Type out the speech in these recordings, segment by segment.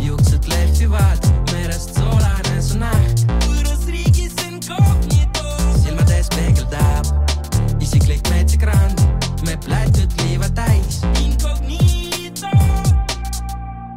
juuksed lehvivad, merest soolane su näht. võõras riigis incognito, silmades peegeldab isiklik metsakraan, me plätud liiva täis. Incognito,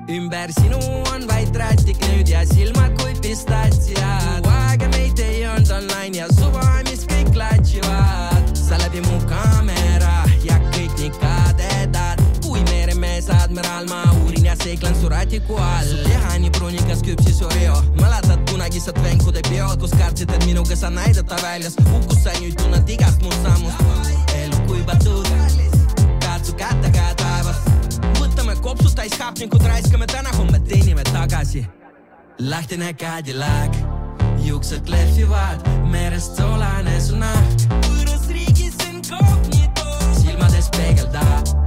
ümber sinu on vaid rätik nüüd ja silmad kui pistatsiad. aega meid ei olnud online ja suva, mis kõik klatšivad. sa läbi mu kaamera ja kõik nii kadedad. kui meremees admiral, ma uurin seiklen su ratiku all. su keha nii pruunikas küpsis Oreo. mäletad kunagised venkude peod, kus kartsid, et minuga sa näidata väljas. hukkus sa nüüd tunned igast mu sammust. elu kuivatud, katsu kätega taevas. võtame kopsud täis hapnikud, raiskame täna-homme, teenime tagasi. lahtine Cadillac, juuksed lehvivad, merest soolane su naht. võõras riigis incognito, silmades peegeldab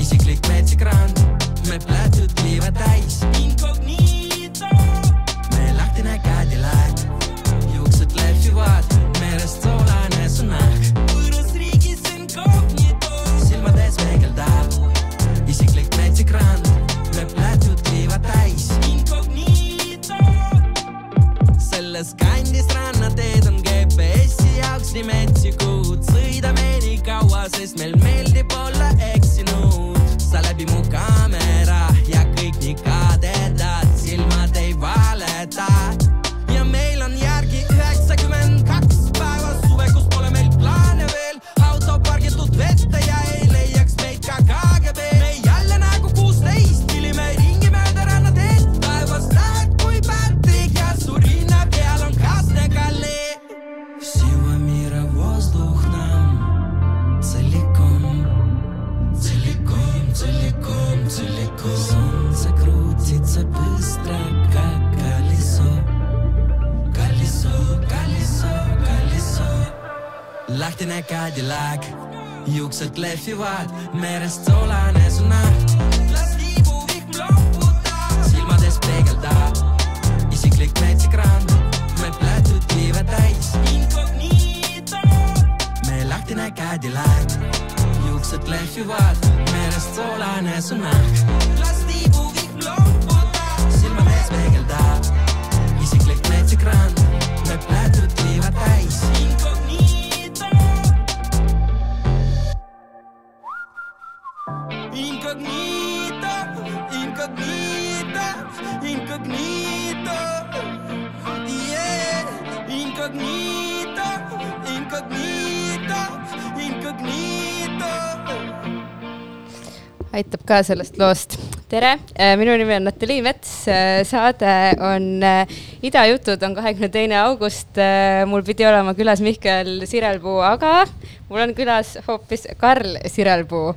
isiklik metsakraan, me plätud liiva täis. Incognito, me lahtine Cadillac, juuksed lehvivad, merest soolane su naht. võõras riigis incognito, silmades peegeldab isiklik metsakraan, me plätud liiva täis. Incognito selles kandis rannateed on GPS-i jaoks nii metsikud, sõidame nii kaua, sest meil meeldib olla eksinud. Ka sellest loost. tere, minu nimi on Natalii Mets, saade on äh, Idajutud on kahekümne teine august. mul pidi olema külas Mihkel Sirelpuu, aga mul on külas hoopis Karl Sirelpuu.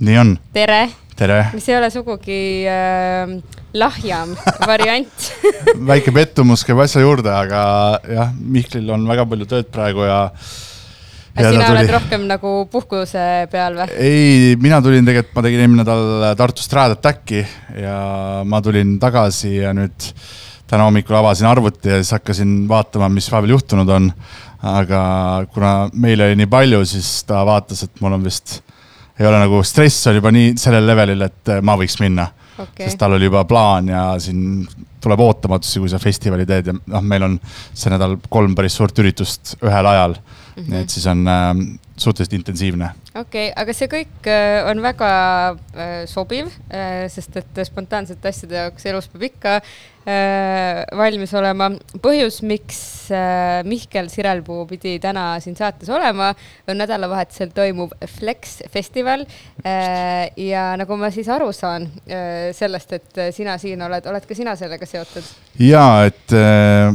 nii on, tere, tere. mis ei ole sugugi äh, lahjam variant. väike pettumus käib asja juurde, aga jah, Mihklil on väga palju tööd praegu ja. Sina oled rohkem nagu puhkuse peal või? ei, mina tulin tegelikult, ma tegin eelmine nädal Tartust Rad Attacki ja ma tulin tagasi ja nüüd täna hommikul avasin arvuti ja siis hakkasin vaatama, mis vahepeal juhtunud on. aga kuna meile oli nii palju, siis ta vaatas, et mul on vist, ei ole nagu stress on juba nii sellel levelil, et ma võiks minna okay., sest tal oli juba plaan ja siin tuleb ootamatusi, kui sa festivali teed ja noh, meil on see nädal kolm päris suurt üritust ühel ajal mm. -hmm. et siis on äh, suhteliselt intensiivne. okei okay,, aga see kõik äh, on väga äh, sobiv äh,, sest et spontaansete asjade jaoks elus peab ikka äh, valmis olema. põhjus, miks äh, Mihkel Sirelpuu pidi täna siin saates olema, on nädalavahetusel toimuv Flex festival äh,. ja nagu ma siis aru saan äh, sellest, et sina siin oled, oled ka sina sellega seotud? ja et äh,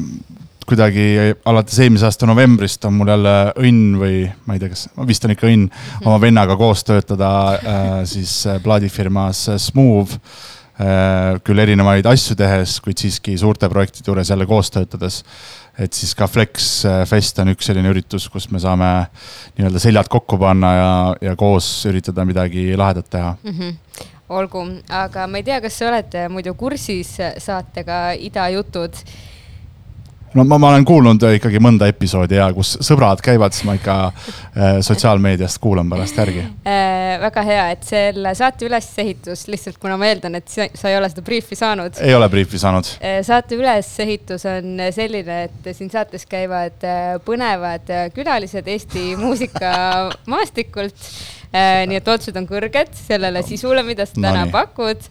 kuidagi alates eelmise aasta novembrist on mul jälle õnn või ma ei tea, kas, vist on ikka õnn oma vennaga koos töötada äh, siis äh, plaadifirmas äh, Smooth äh, küll erinevaid asju tehes, kuid siiski suurte projektide juures jälle koos töötades. et siis ka Flex äh, Fest on üks selline üritus, kus me saame nii-öelda seljad kokku panna ja, ja koos üritada midagi lahedat teha mm. -hmm. olgu, aga ma ei tea, kas sa oled muidu kursis saatega Ida jutud no ma, ma olen kuulnud ikkagi mõnda episoodi ja kus sõbrad käivad, siis ma ikka äh, sotsiaalmeediast kuulan pärast järgi äh,. väga hea, et selle saate ülesehitus lihtsalt, kuna ma eeldan, et sa, sa ei ole seda briifi saanud. ei ole briifi saanud äh,. saate ülesehitus on selline, et siin saates käivad äh, põnevad külalised Eesti muusikamaastikult nii et otsused on kõrged sellele sisule, mida sa täna no, pakud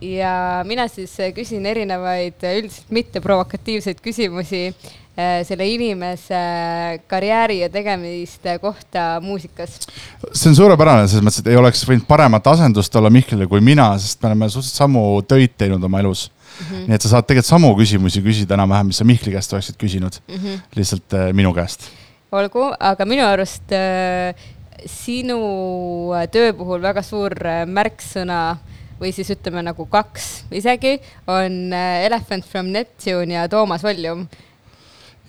ja mina siis küsin erinevaid üldiselt mitteprovokatiivseid küsimusi äh, selle inimese karjääri ja tegemiste kohta muusikas. see on suurepärane, selles mõttes, et ei oleks võinud paremat asendust olla Mihklile kui mina, sest me oleme suhteliselt samu töid teinud oma elus mm. -hmm. nii et sa saad tegelikult samu küsimusi küsida enam-vähem, mis sa Mihkli käest oleksid küsinud mm, -hmm. lihtsalt äh, minu käest. olgu, aga minu arust äh, sinu töö puhul väga suur märksõna äh, või siis ütleme nagu kaks isegi, on äh, Elephant from Neptune ja Toomas Volume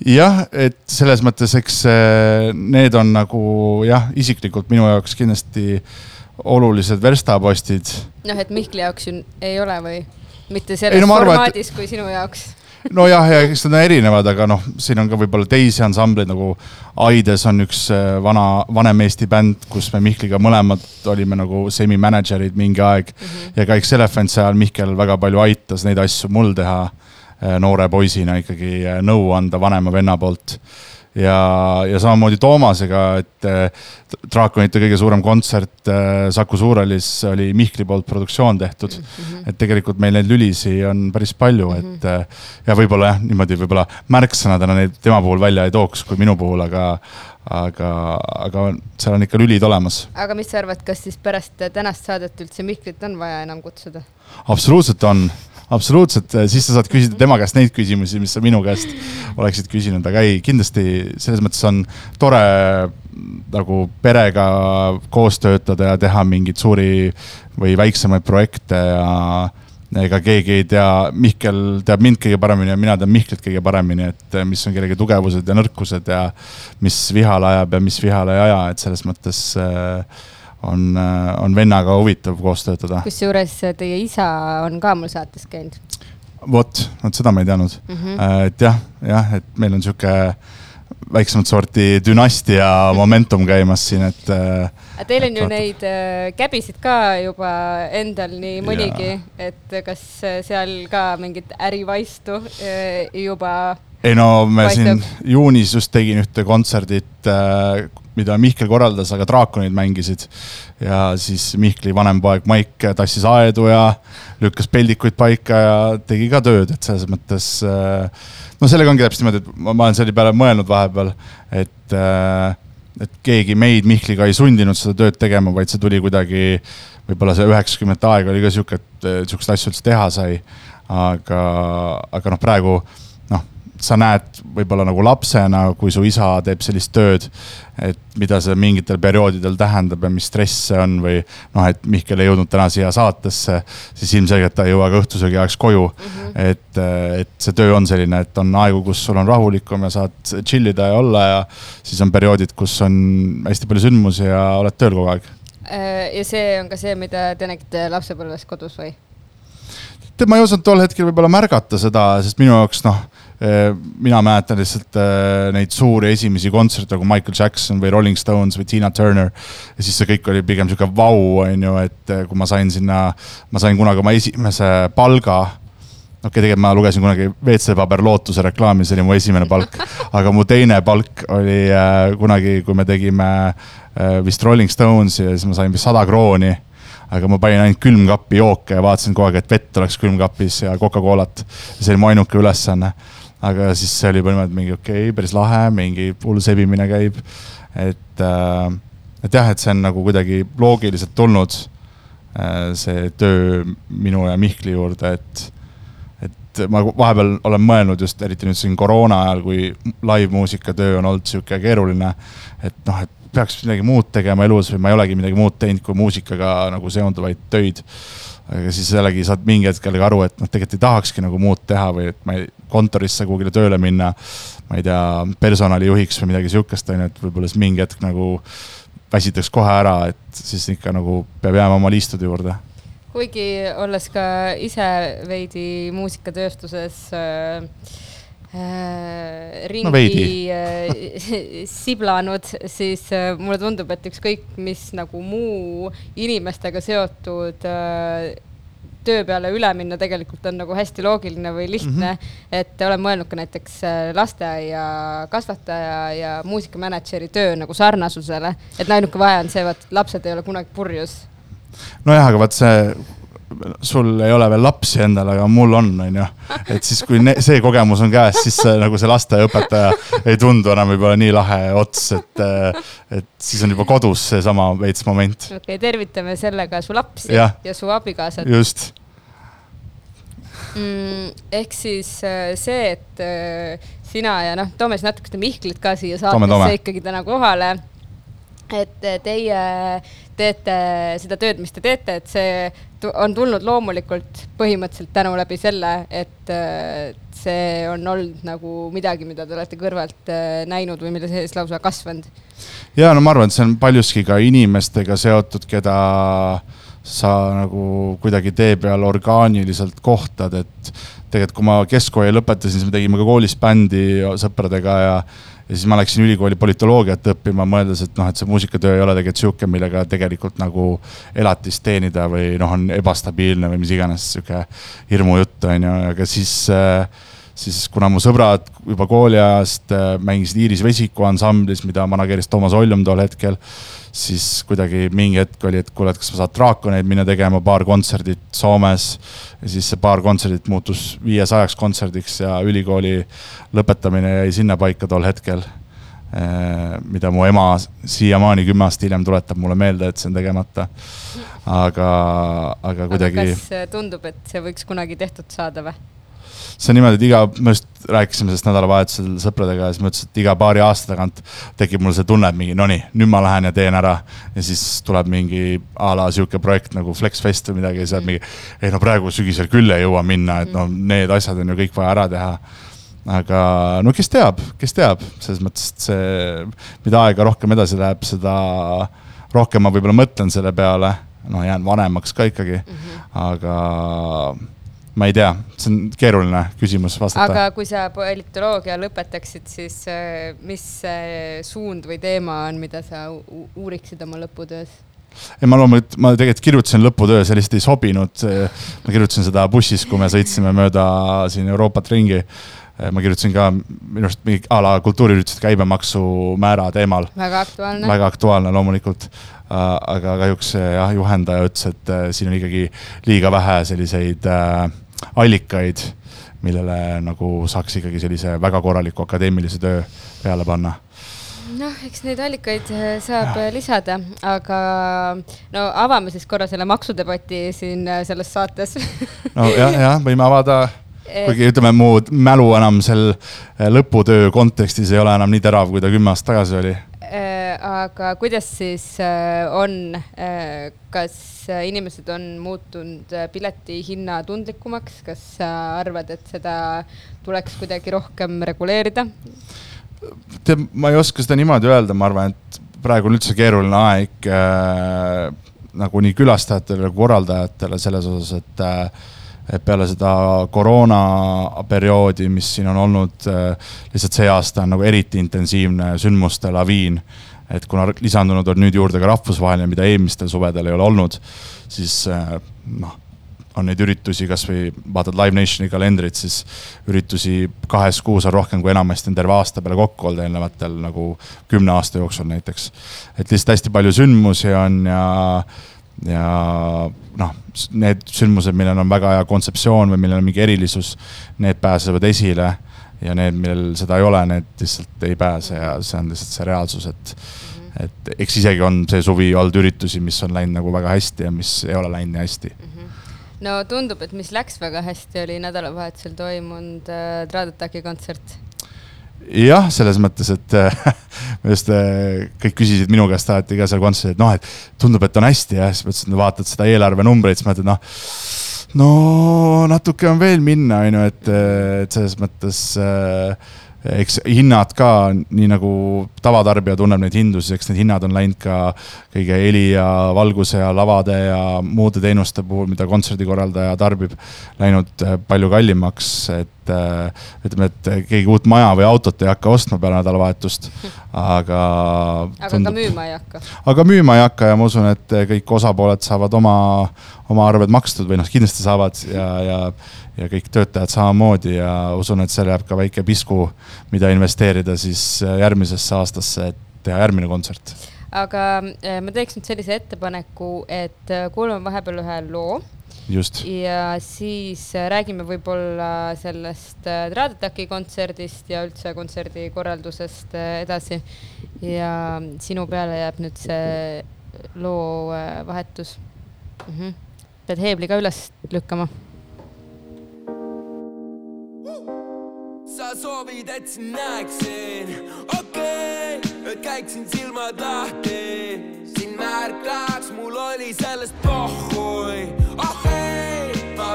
jah, et selles mõttes, eks äh, need on nagu jah, isiklikult minu jaoks kindlasti olulised verstapostid. noh, et Mihkli jaoks ju ei ole või? mitte selles no, formaadis et... kui sinu jaoks nojah, ja eks nad on erinevad, aga noh, siin on ka võib-olla teisi ansambleid nagu Aides on üks äh, vana, vanem Eesti bänd, kus me Mihkliga mõlemad olime nagu semi-manager'id mingi aeg mm. -hmm. ja ka eks Elephantsi ajal Mihkel väga palju aitas neid asju mul teha äh, noore poisina ikkagi äh, nõu anda vanema venna poolt ja, ja samamoodi Toomasega, et äh, Draakonite kõige suurem kontsert äh, Saku Suurhallis oli Mihkli poolt produktsioon tehtud mm. -hmm. et tegelikult meil neid lülisi on päris palju -hmm. et äh, ja võib-olla jah, niimoodi võib-olla märksõnadena neid tema puhul välja ei tooks kui minu puhul, aga aga, aga seal on ikka lülid olemas. aga mis sa arvad, kas siis pärast tänast saadet üldse Mihklit on vaja enam kutsuda? absoluutselt on absoluutselt, siis sa saad küsida tema käest neid küsimusi, mis sa minu käest oleksid küsinud, aga ei, kindlasti selles mõttes on tore nagu perega koos töötada ja teha mingeid suuri või väiksemaid projekte ja ega keegi ei tea, Mihkel teab mind kõige paremini ja mina tean Mihklit kõige paremini, et mis on kellegi tugevused ja nõrkused ja mis vihale ajab ja mis vihale ei aja, et selles mõttes äh, on, äh, on vennaga huvitav koos töötada. kusjuures teie isa on ka mul saates käinud. vot, vot seda ma ei teadnud mm. -hmm. et jah, jah, et meil on sihuke väiksemat sorti dünastia momentum käimas siin, et. Äh, aga teil on ju neid käbisid ka juba endal nii mõnigi, et kas seal ka mingit ärivaistu juba? ei no me paistab? siin juunis just tegin ühte kontserdit mida Mihkel korraldas, aga draakonid mängisid. ja siis Mihkli vanem poeg Maik tassis aedu ja lükkas peldikuid paika ja tegi ka tööd, et selles mõttes. Äh, no sellega ongi täpselt niimoodi, et ma, ma olen selle peale mõelnud vahepeal, et, äh, et keegi meid Mihkliga ei sundinud seda tööd tegema, vaid see tuli kuidagi, võib-olla see üheksakümnendate aeg oli ka sihuke, et äh, siukseid asju üldse teha sai. aga, aga noh, praegu sa näed võib-olla nagu lapsena, kui su isa teeb sellist tööd, et mida see mingitel perioodidel tähendab ja mis stress see on või noh, et Mihkel ei jõudnud täna siia saatesse, siis ilmselgelt ta ei jõua ka õhtusöögi ajaks koju mm. -hmm. et, et see töö on selline, et on aegu, kus sul on rahulikum ja saad chill ida ja olla ja siis on perioodid, kus on hästi palju sündmusi ja oled tööl kogu aeg. Äh, ja see on ka see, mida te nägite lapsepõlves kodus või? tead, ma ei osanud tol hetkel võib-olla märgata seda, sest minu jaoks noh mina mäletan lihtsalt äh, neid suuri esimesi kontserte nagu Michael Jackson või Rolling Stones või Tina Turner. ja siis see kõik oli pigem sihuke vau, on ju, et äh, kui ma sain sinna, ma sain kunagi oma esimese palga okei okay,, tegelikult ma lugesin kunagi WC-paber lootuse reklaami, see oli mu esimene palk. aga mu teine palk oli äh, kunagi, kui me tegime äh, vist Rolling Stonesi ja siis ma sain vist sada krooni. aga ma panin ainult külmkappi jooke ja vaatasin kogu aeg, et vett oleks külmkapis ja Coca-Colat. see oli mu ainuke ülesanne aga siis see oli põhimõtteliselt mingi okei okay,, päris lahe, mingi hull sebimine käib. et, äh, et jah, et see on nagu kuidagi loogiliselt tulnud, äh, see töö minu ja Mihkli juurde, et, et ma vahepeal olen mõelnud just eriti nüüd siin koroona ajal, kui live-muusikatöö on olnud sihuke keeruline, et noh, et peaks midagi muud tegema elus või ma ei olegi midagi muud teinud kui muusikaga nagu seonduvaid töid aga siis jällegi saad mingi hetk jällegi aru, et noh, tegelikult ei tahakski nagu muud teha või et ma ei, kontorisse kuhugile tööle minna. ma ei tea, personalijuhiks või midagi sihukest on ju, et võib-olla siis mingi hetk nagu väsitaks kohe ära, et siis ikka nagu peab jääma oma liistude juurde kuigi olles ka ise veidi muusikatööstuses äh, ringi no äh, siblanud, siis äh, mulle tundub, et ükskõik mis nagu muu inimestega seotud äh, töö peale üle minna tegelikult on nagu hästi loogiline või lihtne mm. -hmm. et olen mõelnud ka näiteks äh, lasteaia kasvataja ja muusikamänedžeri töö nagu sarnasusele, et ainuke vahe on see, et lapsed ei ole kunagi purjus nojah, aga vaat see, sul ei ole veel lapsi endal, aga mul on, on ju. et siis, kui see kogemus on käes, siis see, nagu see lasteaiaõpetaja ei tundu enam võib-olla nii lahe ots, et, et siis on juba kodus seesama veits moment. okei okay,, tervitame sellega su lapsi ja, ja su abikaasat. just mm,. ehk siis äh, see, et äh, sina ja noh, toome siis natukene Mihklit ka siia saatesse ikkagi täna kohale et teie teete seda tööd, mis te teete, et see on tulnud loomulikult põhimõtteliselt tänu läbi selle, et see on olnud nagu midagi, mida te olete kõrvalt äh, näinud või mille sees lausa kasvanud. ja no ma arvan, et see on paljuski ka inimestega seotud, keda sa nagu kuidagi tee peal orgaaniliselt kohtad, et tegelikult kui ma keskkooli lõpetasin, siis me tegime ka koolis bändi sõpradega ja ja siis ma läksin ülikooli politoloogiat õppima, mõeldes, et noh, et see muusikatöö ei ole tegelikult sihuke, millega tegelikult nagu elatist teenida või noh, on ebastabiilne või mis iganes sihuke hirmujutt on ju, aga siis äh, siis kuna mu sõbrad juba kooliajast äh, mängisid Iiris Vesiku ansamblis, mida manageeris Toomas Oljum tol hetkel, siis kuidagi mingi hetk oli, et kuule, et kas sa saad Draakoneid minna tegema paar kontserdit Soomes. ja siis see paar kontserdit muutus viiesajaks kontserdiks ja ülikooli lõpetamine jäi sinnapaika tol hetkel äh, mida mu ema siiamaani kümme aastat hiljem tuletab mulle meelde, et see on tegemata. aga, aga kuidagi. kas tundub, et see võiks kunagi tehtud saada või? See on niimoodi, et iga, me just rääkisime sellest nädalavahetusel sõpradega ja siis ma ütlesin, et iga paari aasta tagant tekib mul see tunne, et mingi no nii, nüüd ma lähen ja teen ära. ja siis tuleb mingi a la sihuke projekt nagu Flexfest või midagi ja siis mm. mingi, ei no praegu sügisel küll ei jõua minna, et noh, need asjad on ju kõik vaja ära teha aga no kes teab, kes teab, selles mõttes, et see, mida aega rohkem edasi läheb, seda rohkem ma võib-olla mõtlen selle peale. noh, jään vanemaks ka ikkagi mm, -hmm. aga ma ei tea, see on keeruline küsimus vastata. aga kui sa politoloogia lõpetaksid, siis äh, mis see suund või teema on, mida sa uuriksid oma lõputöös? ei, ma loomulikult, ma tegelikult kirjutasin lõputöö, see lihtsalt ei sobinud. ma kirjutasin seda bussis, kui me sõitsime mööda siin Euroopat ringi. ma kirjutasin ka minu arust mingi a la kultuuriürituste käibemaksumäära teemal. väga aktuaalne. väga aktuaalne loomulikult aga kahjuks jah, juhendaja ütles, et äh, siin on ikkagi liiga vähe selliseid äh, allikaid, millele nagu saaks ikkagi sellise väga korraliku akadeemilise töö peale panna. Noh, eks neid allikaid äh, saab ja. Äh, lisada, aga no avame siis korra selle maksudebati siin äh, selles saates. No jah, võime avada kuigi ütleme, mu mälu enam sel lõputöö kontekstis ei ole enam nii terav, kui ta kümme aastat tagasi oli aga kuidas siis äh, on, äh, kas inimesed on muutunud äh, pileti hinna tundlikumaks, kas sa arvad, et seda tuleks kuidagi rohkem reguleerida? tead, ma ei oska seda niimoodi öelda, ma arvan, et praegu on üldse keeruline aeg äh, nagu nii külastajatele kui korraldajatele selles osas, et äh, et peale seda koroonaperioodi, mis siin on olnud, lihtsalt see aasta on nagu eriti intensiivne sündmuste laviin et kuna lisandunud on nüüd juurde ka rahvusvaheline, mida eelmistel suvedel ei ole olnud, siis äh, noh, on neid üritusi, kasvõi vaatad Live Nationi kalendrit, siis üritusi kahes kuus on rohkem kui enamasti on terve aasta peale kokku olnud eelnevatel nagu kümne aasta jooksul näiteks. et lihtsalt hästi palju sündmusi on ja, ja noh, need sündmused, millel on väga hea kontseptsioon või millel on mingi erilisus, need pääsevad esile ja need, millel seda ei ole, need lihtsalt ei pääse ja see on lihtsalt see reaalsus, et -hmm. et eks isegi on see suvi olnud üritusi, mis on läinud nagu väga hästi ja mis ei ole läinud nii hästi mm. -hmm. no tundub, et mis läks väga hästi, oli nädalavahetusel toimunud äh, Tradotaki kontsert jah, selles mõttes, et ma just kõik küsisid minu käest alati ka seal kontserdil, et noh, et tundub, et on hästi ja siis ma ütlesin, vaatad seda eelarvenumbreid, siis mõtled noh. No natuke on veel minna, on ju, et, et selles mõttes äh, eks hinnad ka, nii nagu tavatarbija tunneb neid hindu, siis eks need hinnad on läinud ka kõige heli ja valguse ja lavade ja muude teenuste puhul, mida kontserdikorraldaja tarbib, läinud äh, palju kallimaks, et äh, ütleme, et keegi uut maja või autot ei hakka ostma peale nädalavahetust, aga. aga tundub, ka müüma ei hakka. aga müüma ei hakka ja ma usun, et kõik osapooled saavad oma, oma arved makstud või noh, kindlasti saavad ja, ja ja kõik töötajad samamoodi ja usun, et seal jääb ka väike pisku, mida investeerida siis järgmisesse aastasse, et teha järgmine kontsert. aga äh, ma teeks nüüd sellise ettepaneku, et äh, kuulame vahepeal ühe loo. Just. ja siis äh, räägime võib-olla sellest Traadetaki kontserdist ja üldse kontserdi korraldusest edasi. ja sinu peale jääb nüüd see loo vahetus mm. -hmm. pead heebli ka üles lükkama sa soovid, et sind näeksin, okei okay,, et käiksin silmad lahti, sind märkaks, mul oli sellest pohhui, oh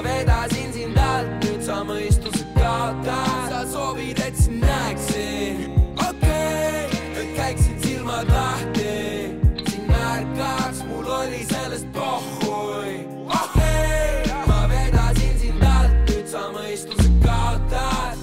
vedasin sind alt, nüüd sa mõistuse kaotad, sa soovid, et sind näeksin, okei okay,, et käiksin silmad lahti, sind märkaks, mul oli sellest pohhui, oh ei, ma vedasin sind alt, nüüd sa mõistuse kaotad.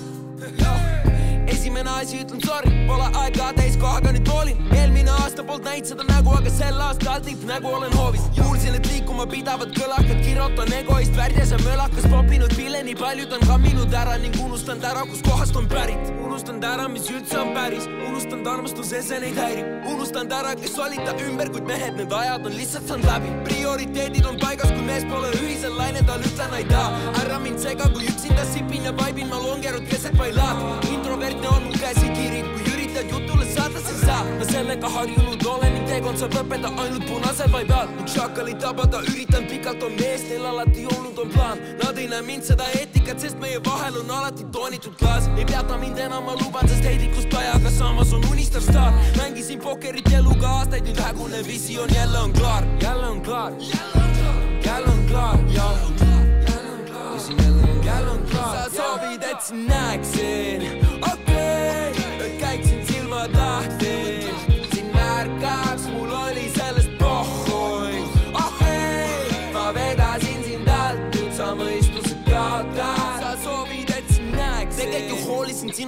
Esimene asi ütlen sorry, pole aega täiskohaga nüüd hoolin. eelmine aasta polnud näinud seda nägu, aga sel aastal tippnägu olen hoovis. kuulsin, et liikuma pidavad kõlakad, kirotan egoist värdjas ja mölakas popinud pille, nii paljud on kamminud ära ning unustanud ära, kuskohast on pärit. unustanud ära, mis üldse on päris, unustanud armastuse, see neid häirib. unustanud ära, kes olid ta ümber, kuid mehed, need ajad on lihtsalt saanud läbi. prioriteedid on paigas, kui mees pole ühisel lainel, tal ütlen aitäh. ära mind sega, kui üksinda sipin ja vaibin, ma longerud keset bailaat. Teekond saab lõppeda ainult punasel vai peal. ning šakalit tabada üritan pikalt, on mees, neil alati olnud on plaan. Nad ei näe mind seda eetikat, sest meie vahel on alati toonitud klaas. ei peata mind enam, ma luban, sest heidikust vaja, aga samas on unistav staar. mängisin pokkerit eluga aastaid, nüüd hägune visioon jälle on klaar, jälle on klaar, jälle on klaar, klaar jälle on klaar. sa soovid, et sind näeksin, okei okay., et käiksin silmad lahti,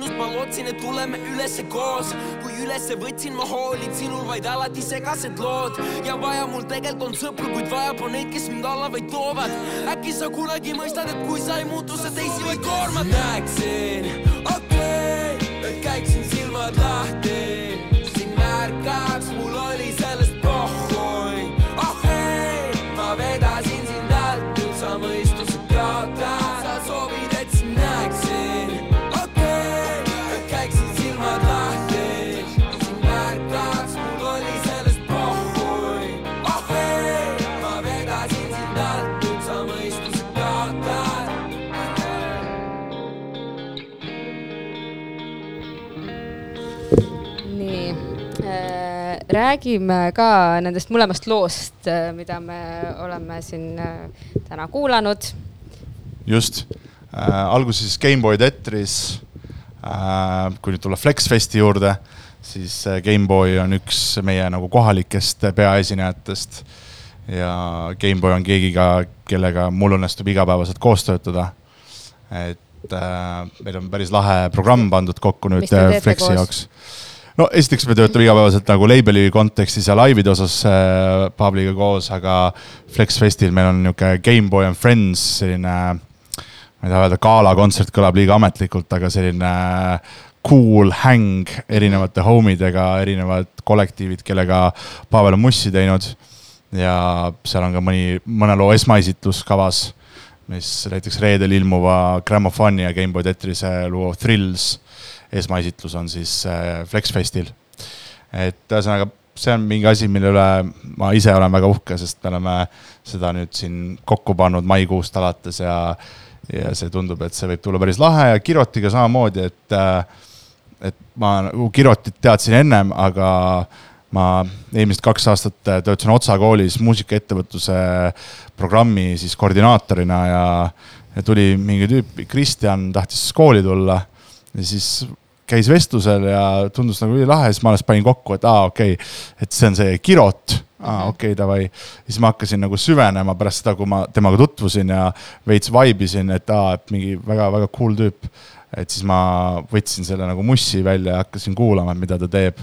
sinust, ma lootsin, et tuleme ülesse koos. kui ülesse võtsin, ma hoolin sinul vaid alati segased lood ja vaja mul tegelikult on sõpru, kuid vajab on neid, kes mind alla vaid toovad. äkki sa kunagi mõistad, et kui sa ei muutu, sa teisi vaid koormad. näeksin, okei okay,, käiksin silmad lahti, sind märkaks, mul oli sellest räägime ka nendest mõlemast loost äh,, mida me oleme siin äh, täna kuulanud. just äh,, alguses Gameboy Tetris äh,. kui nüüd tulla Flexfesti juurde, siis äh, Gameboy on üks meie nagu kohalikest peaesinejatest. ja Gameboy on keegiga, kellega mul õnnestub igapäevaselt koos töötada. et äh, meil on päris lahe programm pandud kokku nüüd Flexi koos? jaoks no esiteks me töötame igapäevaselt nagu label'i kontekstis ja laivide osas äh, Pavliga koos, aga Flex Festil meil on niisugune Gameboy and Friends selline, ma ei taha öelda galakontsert, kõlab liiga ametlikult, aga selline cool häng erinevate homidega, erinevad kollektiivid, kellega Pavel on mussi teinud. ja seal on ka mõni, mõne loo esmaesitlus kavas, mis näiteks reedel ilmuva Grammofoni ja Gameboy Tetrise loo Thrills esmaesitlus on siis äh, Flexfestil. et ühesõnaga, see on mingi asi, mille üle ma ise olen väga uhke, sest me oleme seda nüüd siin kokku pannud maikuust alates ja, ja see tundub, et see võib tulla päris lahe ja Kirotiga samamoodi, et äh, et ma nagu Kirotit teadsin ennem, aga ma eelmised kaks aastat töötasin Otsa koolis muusikaettevõtluse programmi siis koordinaatorina ja, ja tuli mingi tüüp, Kristjan tahtis kooli tulla ja siis käis vestlusel ja tundus nagu ülilahe, siis ma alles panin kokku, et aa, okei okay,, et see on see Kirot aa, okei okay,, davai. siis ma hakkasin nagu süvenema pärast seda, kui ma temaga tutvusin ja veits vaibisin, et aa, et mingi väga-väga cool tüüp. et siis ma võtsin selle nagu mussi välja ja hakkasin kuulama, mida ta teeb.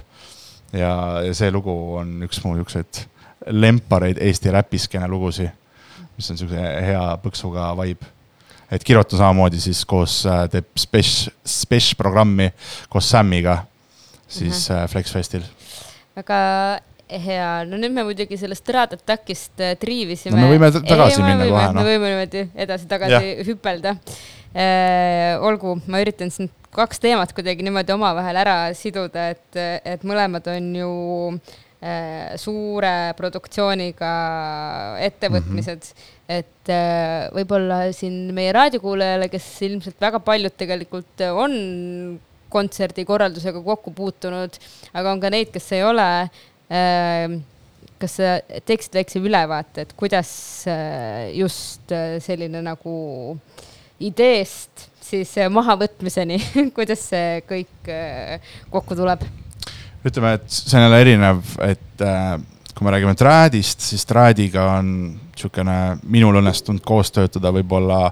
ja, ja see lugu on üks mu niisuguseid lempareid Eesti räpiskeene lugusid, mis on niisuguse hea põksuga vibe et Kirot on samamoodi siis koos äh, teeb Spesh, Spesh programmi koos Samiga siis mm -hmm. Flex Festil. väga hea, no nüüd me muidugi sellest Rad Attackist äh, triivisime no,. me võime tagasi Ei, minna võime, kohe. No. me võime niimoodi edasi-tagasi hüpelda olgu, ma üritan siin kaks teemat kuidagi niimoodi omavahel ära siduda, et, et mõlemad on ju suure produktsiooniga ettevõtmised mm. -hmm et äh, võib-olla siin meie raadiokuulajale, kes ilmselt väga paljud tegelikult on kontserdikorraldusega kokku puutunud, aga on ka neid, kes ei ole äh, kas sa teeksid väikse ülevaate, et kuidas äh, just selline nagu ideest siis mahavõtmiseni kuidas see kõik kokku tuleb? ütleme, et see on jälle erinev, et kui me räägime traadist, siis traadiga on niisugune, minul õnnestunud koos töötada võib-olla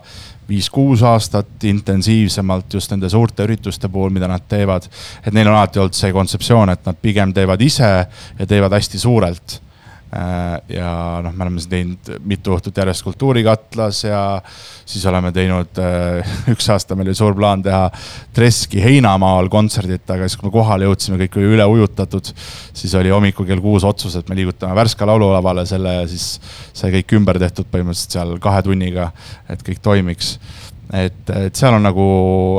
viis-kuus aastat intensiivsemalt just nende suurte ürituste puhul, mida nad teevad. et neil on alati olnud see kontseptsioon, et nad pigem teevad ise ja teevad hästi suurelt ja noh, me oleme siin teinud mitu õhtut järjest Kultuurikatlas ja siis oleme teinud, äh, üks aasta meil oli suur plaan teha Treski heinamaal kontserdit, aga siis, kui me kohale jõudsime, kõik oli üle ujutatud. siis oli hommikul kell kuus otsus, et me liigutame Värska laululavale selle ja siis sai kõik ümber tehtud põhimõtteliselt seal kahe tunniga, et kõik toimiks. et, et seal on nagu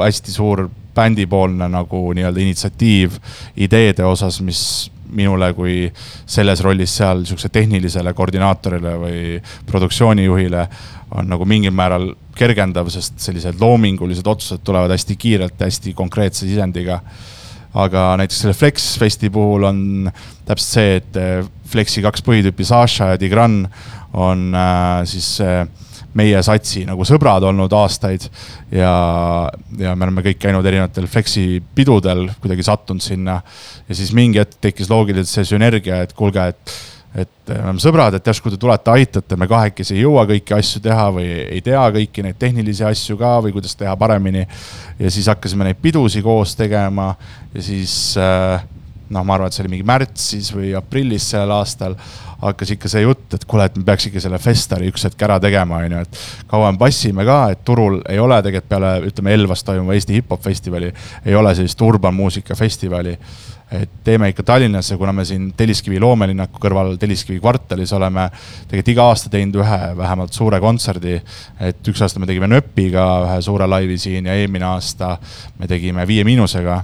hästi suur bändipoolne nagu nii-öelda initsiatiiv ideede osas, mis minule kui selles rollis seal niisuguse tehnilisele koordinaatorile või produktsioonijuhile on nagu mingil määral kergendav, sest sellised loomingulised otsused tulevad hästi kiirelt hästi konkreetse sisendiga. aga näiteks selle Flex Festi puhul on täpselt see, et Flexi kaks põhitüüpi, Saša ja Tigran on äh, siis äh, meie satsi nagu sõbrad olnud aastaid ja, ja me oleme kõik käinud erinevatel Flexi pidudel, kuidagi sattunud sinna. ja siis mingi hetk tekkis loogiliselt see sünergia, et kuulge, et, et me oleme sõbrad, et järsku te tulete, aitate, me kahekesi ei jõua kõiki asju teha või ei tea kõiki neid tehnilisi asju ka või kuidas teha paremini. ja siis hakkasime neid pidusid koos tegema ja siis noh, ma arvan, et see oli mingi märtsis või aprillis sellel aastal hakkas ikka see jutt, et kuule, et me peaks ikka selle Festari üks hetk ära tegema, onju, et kaua me passime ka, et turul ei ole tegelikult peale, ütleme, Elvas toimuva Eesti hip-hop festivali, ei ole sellist urban muusika festivali. et teeme ikka Tallinnas ja kuna me siin Telliskivi loomelinnaku kõrval Telliskivi kvartalis oleme tegelikult iga aasta teinud ühe vähemalt suure kontserdi. et üks aasta me tegime Nööpiga ühe suure laivi siin ja eelmine aasta me tegime Viie Miinusega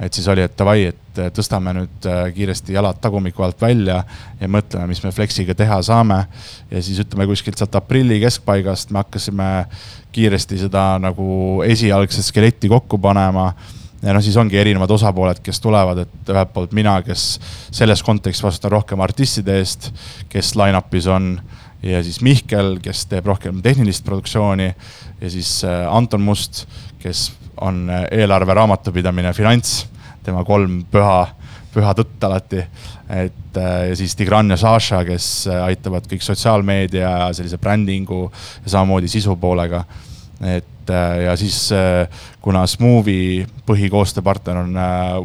et siis oli, et davai, et tõstame nüüd äh, kiiresti jalad tagumiku alt välja ja mõtleme, mis me Flexiga teha saame. ja siis ütleme kuskilt sealt aprilli keskpaigast me hakkasime kiiresti seda nagu esialgset skeletti kokku panema ja noh, siis ongi erinevad osapooled, kes tulevad, et ühelt poolt mina, kes selles kontekstis vastutan rohkem artistide eest, kes line-up'is on ja siis Mihkel, kes teeb rohkem tehnilist produktsiooni ja siis äh, Anton Must, kes on äh, eelarve, raamatupidamine, finants, tema kolm püha, püha tõtt alati. et äh, ja siis Tigran ja Saša, kes aitavad kõik sotsiaalmeedia ja sellise brändingu ja samamoodi sisu poolega. et ja siis kuna Smooth'i põhikoostööpartner on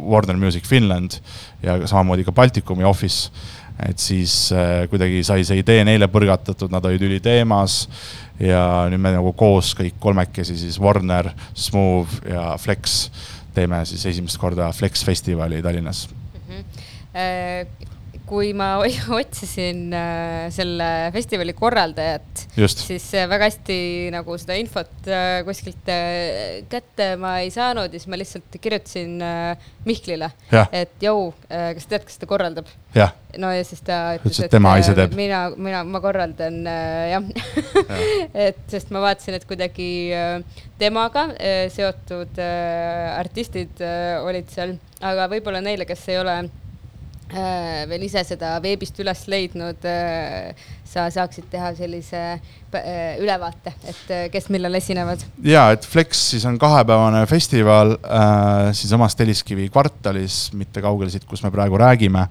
Warner Music Finland ja samamoodi ka Baltikumi Office et siis äh, kuidagi sai see idee neile põrgatatud, nad olid üliteemas ja nüüd me nagu koos kõik kolmekesi siis Warner, Smooth ja Flex teeme siis esimest korda Flex festivali Tallinnas mm. -hmm. Kui ma otsisin äh, selle festivali korraldajat, siis äh, väga hästi nagu seda infot äh, kuskilt kätte ma ei saanud ja siis ma lihtsalt kirjutasin Mihklile, et jõu kas tead, kes ta korraldab? no ja siis ta Ütles, et tema ise teeb. mina, mina, ma korraldan jah. Et sest ma vaatasin, et kuidagi temaga seotud artistid olid seal, aga võib-olla neile, kes ei ole veel ise seda veebist üles leidnud äh,, sa saaksid teha sellise äh, ülevaate, et äh, kes millal esinevad. ja et Flex siis on kahepäevane festival äh, siinsamas Telliskivi kvartalis, mitte kaugel siit, kus me praegu räägime.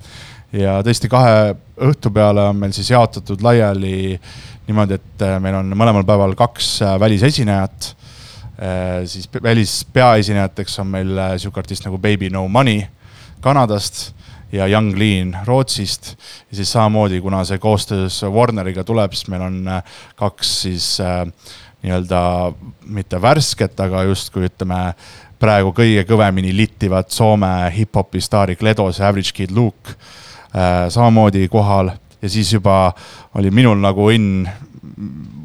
ja tõesti kahe õhtu peale on meil siis jaotatud laiali niimoodi, et äh, meil on mõlemal päeval kaks äh, välisesinejat äh,. siis pe- välispeaesinejateks on meil äh, sihuke artist nagu Baby No Money Kanadast ja Young Lean Rootsist. ja siis samamoodi, kuna see koostöös Warneriga tuleb, siis meil on äh, kaks siis äh, nii-öelda mitte värsket, aga justkui ütleme praegu kõige kõvemini littivat Soome hip-hopi staari Gledos ja Average Kid Luke äh, samamoodi kohal ja siis juba oli minul nagu õnn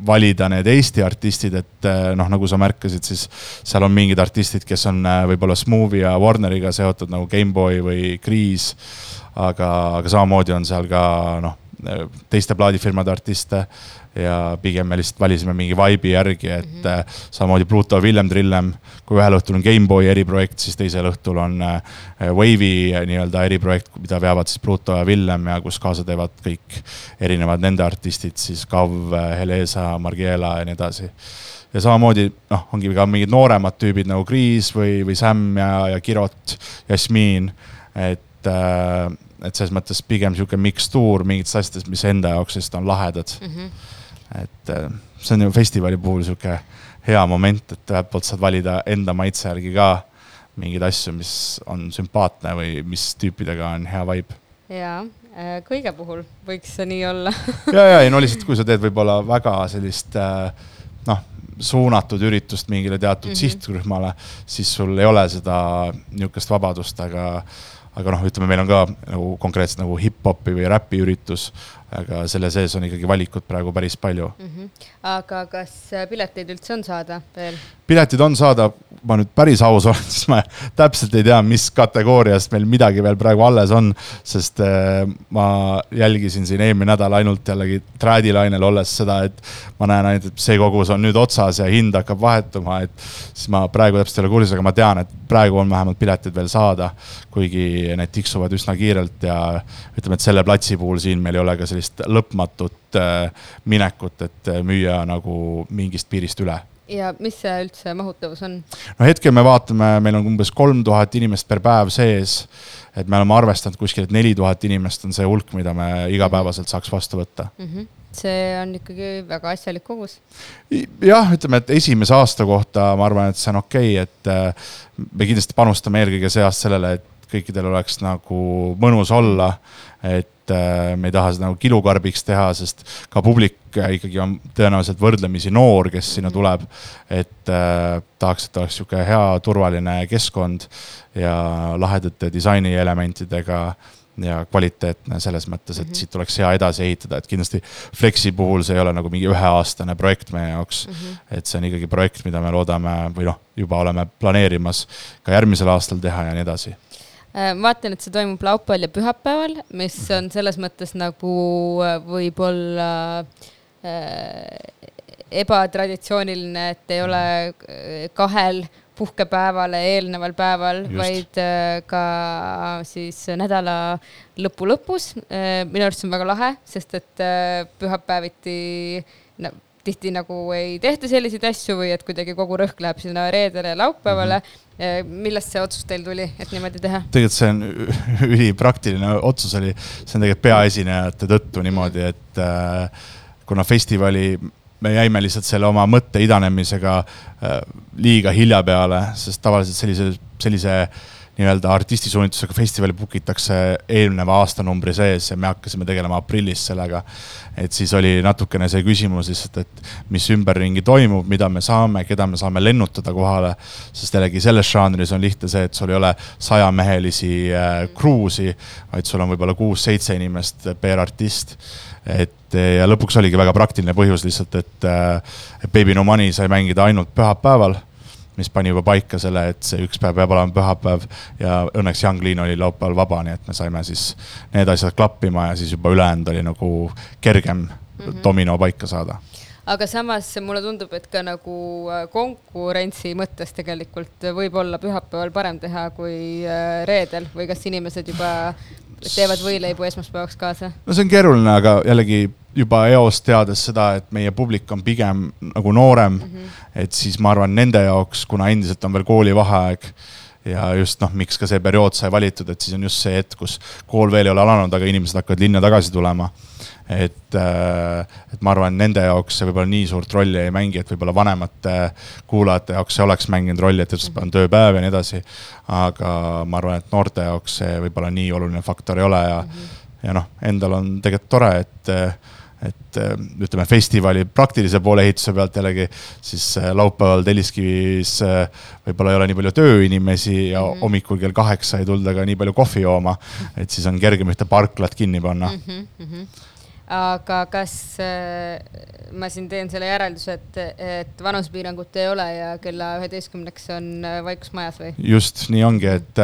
valida need Eesti artistid, et äh, noh, nagu sa märkasid, siis seal on mingid artistid, kes on äh, võib-olla Smooth'i ja Warneriga seotud nagu Gameboy või Kriis. aga, aga samamoodi on seal ka noh, teiste plaadifirmade artiste ja pigem me lihtsalt valisime mingi vibe'i järgi, et mm -hmm. samamoodi Pluto Villem Trillem, kui ühel õhtul on Gameboy eriprojekt, siis teisel õhtul on äh, Wave'i nii-öelda eriprojekt, mida veavad siis Pluto ja Villem ja kus kaasa teevad kõik erinevad nende artistid, siis Kav, Helesa, Margiela ja nii edasi. ja samamoodi noh, ongi ka mingid nooremad tüübid nagu Kriis või, või Sam ja, ja Kirot, Jasmiin, et äh, et selles mõttes pigem niisugune mikstuur mingitest asjadest, mis enda jaoks lihtsalt on lahedad mm. -hmm. Et äh, see on ju festivali puhul niisugune hea moment, et ühelt poolt saad valida enda maitse järgi ka mingeid asju, mis on sümpaatne või mis tüüpidega on hea vibe. ja äh, kõige puhul võiks see nii olla ja, ja ei no lihtsalt, kui sa teed võib-olla väga sellist äh, noh, suunatud üritust mingile teatud mm -hmm. sihtrühmale, siis sul ei ole seda niisugust vabadust, aga aga noh, ütleme, meil on ka nagu konkreetselt nagu hip-hopi või räpi üritus, aga selle sees on ikkagi valikut praegu päris palju mm. -hmm. aga kas äh, pileteid üldse on saada veel? piletid on saada, ma nüüd päris aus olen, siis ma täpselt ei tea, mis kategooriast meil midagi veel praegu alles on, sest äh, ma jälgisin siin eelmine nädal ainult jällegi traadilainel olles seda, et ma näen ainult, et see kogus on nüüd otsas ja hind hakkab vahetuma, et siis ma praegu täpselt ei ole kursis, aga ma tean, et praegu on vähemalt piletid veel saada, kuigi need tiksuvad üsna kiirelt ja ütleme, et selle platsi puhul siin meil ei ole ka sellist lõpmatut äh, minekut, et müüa nagu mingist piirist üle ja mis see üldse mahutavus on? no hetkel me vaatame, meil on umbes kolm tuhat inimest per päev sees. et me oleme arvestanud kuskil, et neli tuhat inimest on see hulk, mida me igapäevaselt saaks vastu võtta mm. -hmm. see on ikkagi väga asjalik kogus. jah, ütleme, et esimese aasta kohta ma arvan, et see on okei okay,, et äh, me kindlasti panustame eelkõige see aasta sellele, et kõikidel oleks nagu mõnus olla. et äh, me ei taha seda nagu kilukarbiks teha, sest ka publik ikkagi on tõenäoliselt võrdlemisi noor, kes sinna tuleb. et äh, tahaks, et oleks sihuke hea turvaline keskkond ja lahedate disainielementidega ja kvaliteetne selles mõttes, et mm -hmm. siit oleks hea edasi ehitada, et kindlasti Flexi puhul see ei ole nagu mingi üheaastane projekt meie jaoks mm. -hmm. et see on ikkagi projekt, mida me loodame või noh, juba oleme planeerimas ka järgmisel aastal teha ja nii edasi ma vaatan, et see toimub laupäeval ja pühapäeval, mis on selles mõttes nagu võib-olla äh, ebatraditsiooniline, et ei ole kahel puhkepäevale eelneval päeval, vaid äh, ka siis nädala lõpu lõpus. minu arust see on väga lahe, sest et äh, pühapäeviti no, tihti nagu ei tehta selliseid asju või et kuidagi kogu rõhk läheb sinna reedele ja laupäevale mm. -hmm. Millest see otsus teil tuli, et niimoodi teha? tegelikult see on ülipraktiline otsus oli, see on tegelikult peaesinejate tõttu niimoodi, et äh, kuna festivali me jäime lihtsalt selle oma mõtte idanemisega äh, liiga hilja peale, sest tavaliselt sellise, sellise nii-öelda artistisunitusega festivali book itakse eelneva aastanumbri sees ja me hakkasime tegelema aprillis sellega. et siis oli natukene see küsimus lihtsalt, et mis ümberringi toimub, mida me saame, keda me saame lennutada kohale. sest jällegi selles žanris on lihtne see, et sul ei ole sajamehelisi kruusi, äh, vaid sul on võib-olla kuus-seitse inimest per artist et ja lõpuks oligi väga praktiline põhjus lihtsalt, et, äh, Baby No Money sai mängida ainult pühapäeval mis pani juba paika selle, et see üks päev peab olema pühapäev ja õnneks Young Lean oli laupäeval vaba, nii et me saime siis need asjad klappima ja siis juba ülejäänud oli nagu kergem mm -hmm. domino paika saada aga samas mulle tundub, et ka nagu äh, konkurentsi mõttes tegelikult võib olla pühapäeval parem teha kui äh, reedel või kas inimesed juba teevad võileibu esmaspäevaks kaasa? no see on keeruline, aga jällegi juba eos teades seda, et meie publik on pigem nagu noorem mm, -hmm. et siis ma arvan, nende jaoks, kuna endiselt on veel koolivaheaeg ja just noh, miks ka see periood sai valitud, et siis on just see hetk, kus kool veel ei ole alanud, aga inimesed hakkavad linna tagasi tulema. et, äh, et ma arvan, nende jaoks see võib-olla nii suurt rolli ei mängi, et võib-olla vanemate kuulajate jaoks see oleks mänginud rolli, et esmaspäev on tööpäev ja nii edasi. aga ma arvan, et noorte jaoks see võib-olla nii oluline faktor ei ole ja mm, -hmm. ja noh, endal on tegelikult tore, et et äh, ütleme, festivali praktilise poole ehituse pealt jällegi siis äh, laupäeval Telliskivis äh, võib-olla ei ole nii palju tööinimesi ja mm -hmm. hommikul kell kaheksa ei tulda ka nii palju kohvi jooma. et siis on kergem ühte parklat kinni panna mm. -hmm aga kas ma siin teen selle järelduse, et, et vanusepiirangut ei ole ja kella üheteistkümneks on vaikus majas või? just nii ongi, et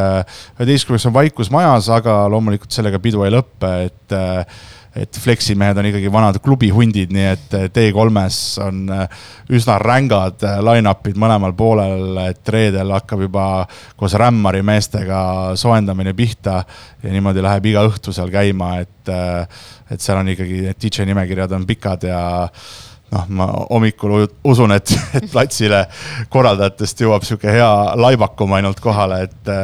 üheteistkümneks on vaikus majas, aga loomulikult sellega pidu ei lõppe, et et fleksimehed on ikkagi vanad klubihundid, nii et T3-s on äh, üsna rängad äh, line-up'id mõlemal poolel, et reedel hakkab juba koos Rämmari meestega soojendamine pihta ja niimoodi läheb iga õhtu seal käima, et, et seal on ikkagi need DJ nimekirjad on pikad ja noh, ma hommikul usun, et, et platsile korraldajatest jõuab sihuke hea laivakum ainult kohale, et,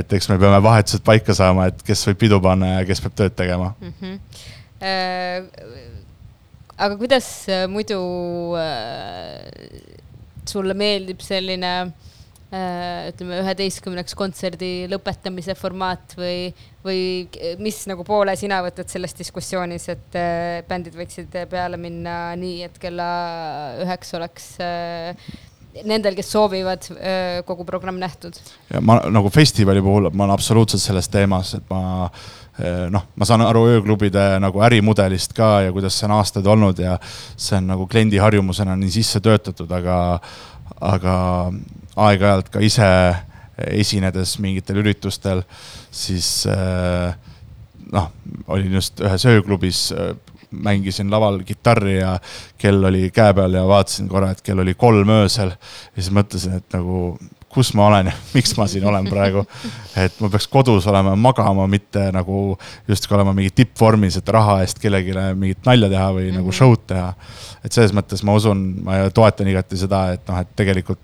et eks me peame vahetused paika saama, et kes võib pidu panna ja kes peab tööd tegema mm. -hmm aga kuidas äh, muidu äh, sulle meeldib selline ütleme, üheteistkümneks kontserdi lõpetamise formaat või, või mis nagu poole sina võtad selles diskussioonis, et bändid võiksid peale minna nii, et kella üheks oleks nendel, kes soovivad, kogu programm nähtud? ma nagu festivali puhul ma olen absoluutselt selles teemas, et ma Eh, noh, ma saan aru ööklubide nagu ärimudelist ka ja kuidas see on aastaid olnud ja see on nagu kliendi harjumusena nii sisse töötatud, aga, aga aeg-ajalt ka ise esinedes mingitel üritustel, siis eh, noh, olin just ühes ööklubis, eh, mängisin laval kitarri ja kell oli käe peal ja vaatasin korra, et kell oli kolm öösel. ja siis mõtlesin, et nagu kus ma olen ja miks ma siin olen praegu. et ma peaks kodus olema ja magama, mitte nagu justkui olema mingi tippvormis, et raha eest kellelegi mingit nalja teha või mm -hmm. nagu mhm. show'd teha. et selles mõttes ma usun, ma toetan igati seda, et noh, et tegelikult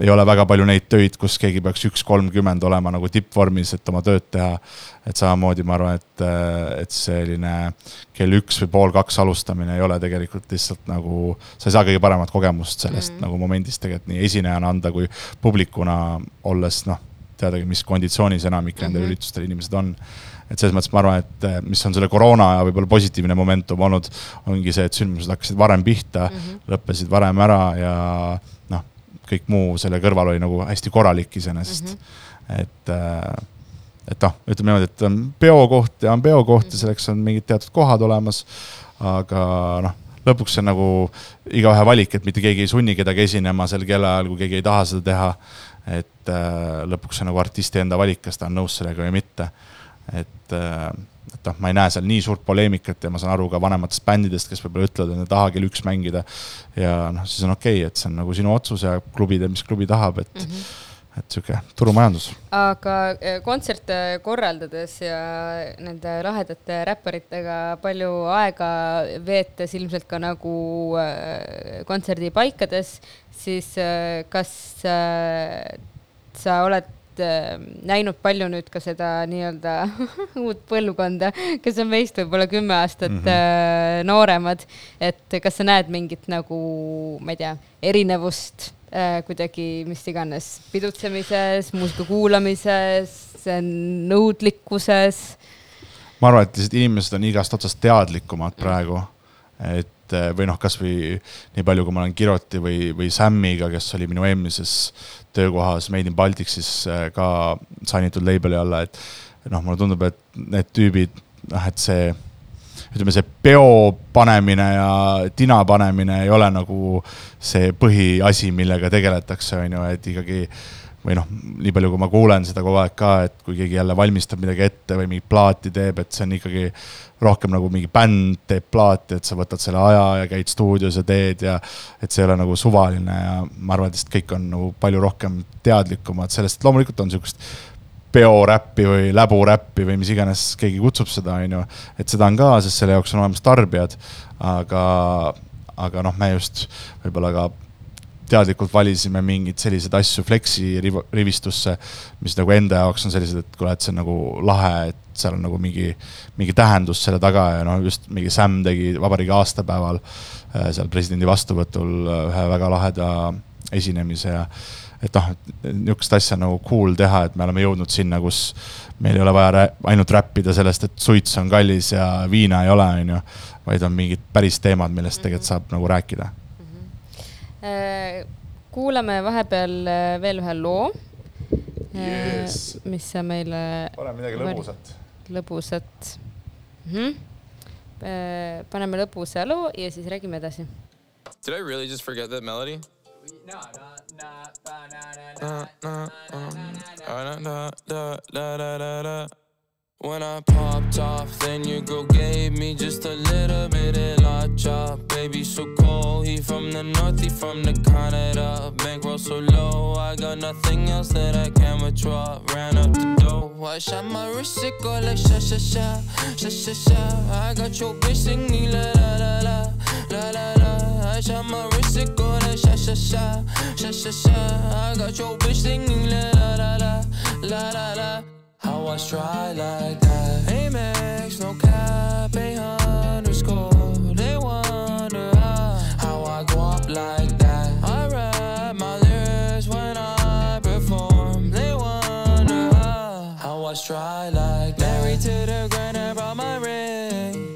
ei ole väga palju neid töid, kus keegi peaks üks kolmkümmend olema nagu tippvormis, et oma tööd teha. et samamoodi ma arvan, et, et selline kell üks või pool kaks alustamine ei ole tegelikult lihtsalt nagu, sa ei saa kõige paremat kogemust sellest mm -hmm. nagu momendist tegelikult nii esinejana anda kui publikuna olles noh, teadagi, mis konditsioonis enamik mm -hmm. nendel üritustel inimesed on et selles mõttes ma arvan, et mis on selle koroona ja võib-olla positiivne momentum olnud, ongi see, et sündmused hakkasid varem pihta mm, -hmm. lõppesid varem ära ja kõik muu selle kõrval oli nagu hästi korralik iseenesest mm. -hmm. et, äh, et noh, ütleme niimoodi, et on peokoht ja on peokoht mm -hmm. ja selleks on mingid teatud kohad olemas. aga noh, lõpuks see on nagu igaühe valik, et mitte keegi ei sunni kedagi esinema sel kellaajal, kui keegi ei taha seda teha. et äh, lõpuks on nagu artisti enda valik, kas ta on nõus sellega või mitte. et äh, et noh, ma ei näe seal nii suurt poleemikat ja ma saan aru ka vanematest bändidest, kes võib-olla ütlevad, et nad ei taha kell üks mängida. ja noh, siis on okei okay,, et see on nagu sinu otsus ja klubi teeb, mis klubi tahab, et mm. -hmm et sihuke turumajandus. aga e, kontserte korraldades ja nende lahedate räpparitega palju aega veetes ilmselt ka nagu e, kontserdipaikades, siis e, kas sa oled äh, näinud palju nüüd ka seda nii-öelda uut põlvkonda, kes on meist võib-olla kümme aastat mm -hmm. äh, nooremad. et kas sa näed mingit nagu, ma ei tea, erinevust kuidagi mis iganes pidutsemises, muusika kuulamises, nõudlikkuses. ma arvan, et lihtsalt inimesed on igast otsast teadlikumad praegu. et eh, või noh, kasvõi nii palju, kui ma olen Kiroti või, või Sammiga, kes oli minu eelmises töökohas Made in Balticsis eh, ka signitud label'i alla, et noh, mulle tundub, et need tüübid, noh, et see ütleme, see peo panemine ja tina panemine ei ole nagu see põhiasi, millega tegeletakse, on ju, et ikkagi või noh, nii palju, kui ma kuulen seda kogu aeg ka, et kui keegi jälle valmistab midagi ette või mingit plaati teeb, et see on ikkagi rohkem nagu mingi bänd teeb plaati, et sa võtad selle aja ja käid stuudios ja teed ja et see ei ole nagu suvaline ja ma arvan, et lihtsalt kõik on nagu palju rohkem teadlikumad sellest, et loomulikult on niisugust peoräppi või läburäppi või mis iganes keegi kutsub seda, on ju. et seda on ka, sest selle jaoks on olemas tarbijad, aga, aga noh, me just võib-olla ka teadlikult valisime mingeid selliseid asju Flexi riv- rivistusse, mis nagu enda jaoks on sellised, et kuule, et see on nagu lahe, et seal on nagu mingi, mingi tähendus selle taga ja noh, just mingi Sam tegi vabariigi aastapäeval äh, seal presidendi vastuvõtul äh, ühe väga laheda esinemise ja et noh, niisugust asja nagu cool teha, et me oleme jõudnud sinna, kus meil ei ole vaja ainult räppida sellest, et suits on kallis ja viina ei ole, on ju, vaid on mingid päris teemad, millest tegelikult saab nagu rääkida. Äh, kuulame vahepeal veel ühe loo, Yes. mis sa meile pane midagi lõbusat. Lõbusat mm. -hmm. paneme lõbusa loo ja siis räägime edasi. Did I really just forget that melody? When I popped off, then your girl gave me just a little from the north, he from the Canada. Bankroll so low, I got nothing else that I can withdraw. Ran up the dough. I shot my wrist, it go like sha sha sha, sha sha sha. I got your bitch singing la la la la, la la. I shot my wrist, it go like sha sha sha, sha sha sha. I got your bitch singing la la la la, la la la. How I try like that. Amex, no cap, a underscore. Try like. Married to the grind, I brought my ring.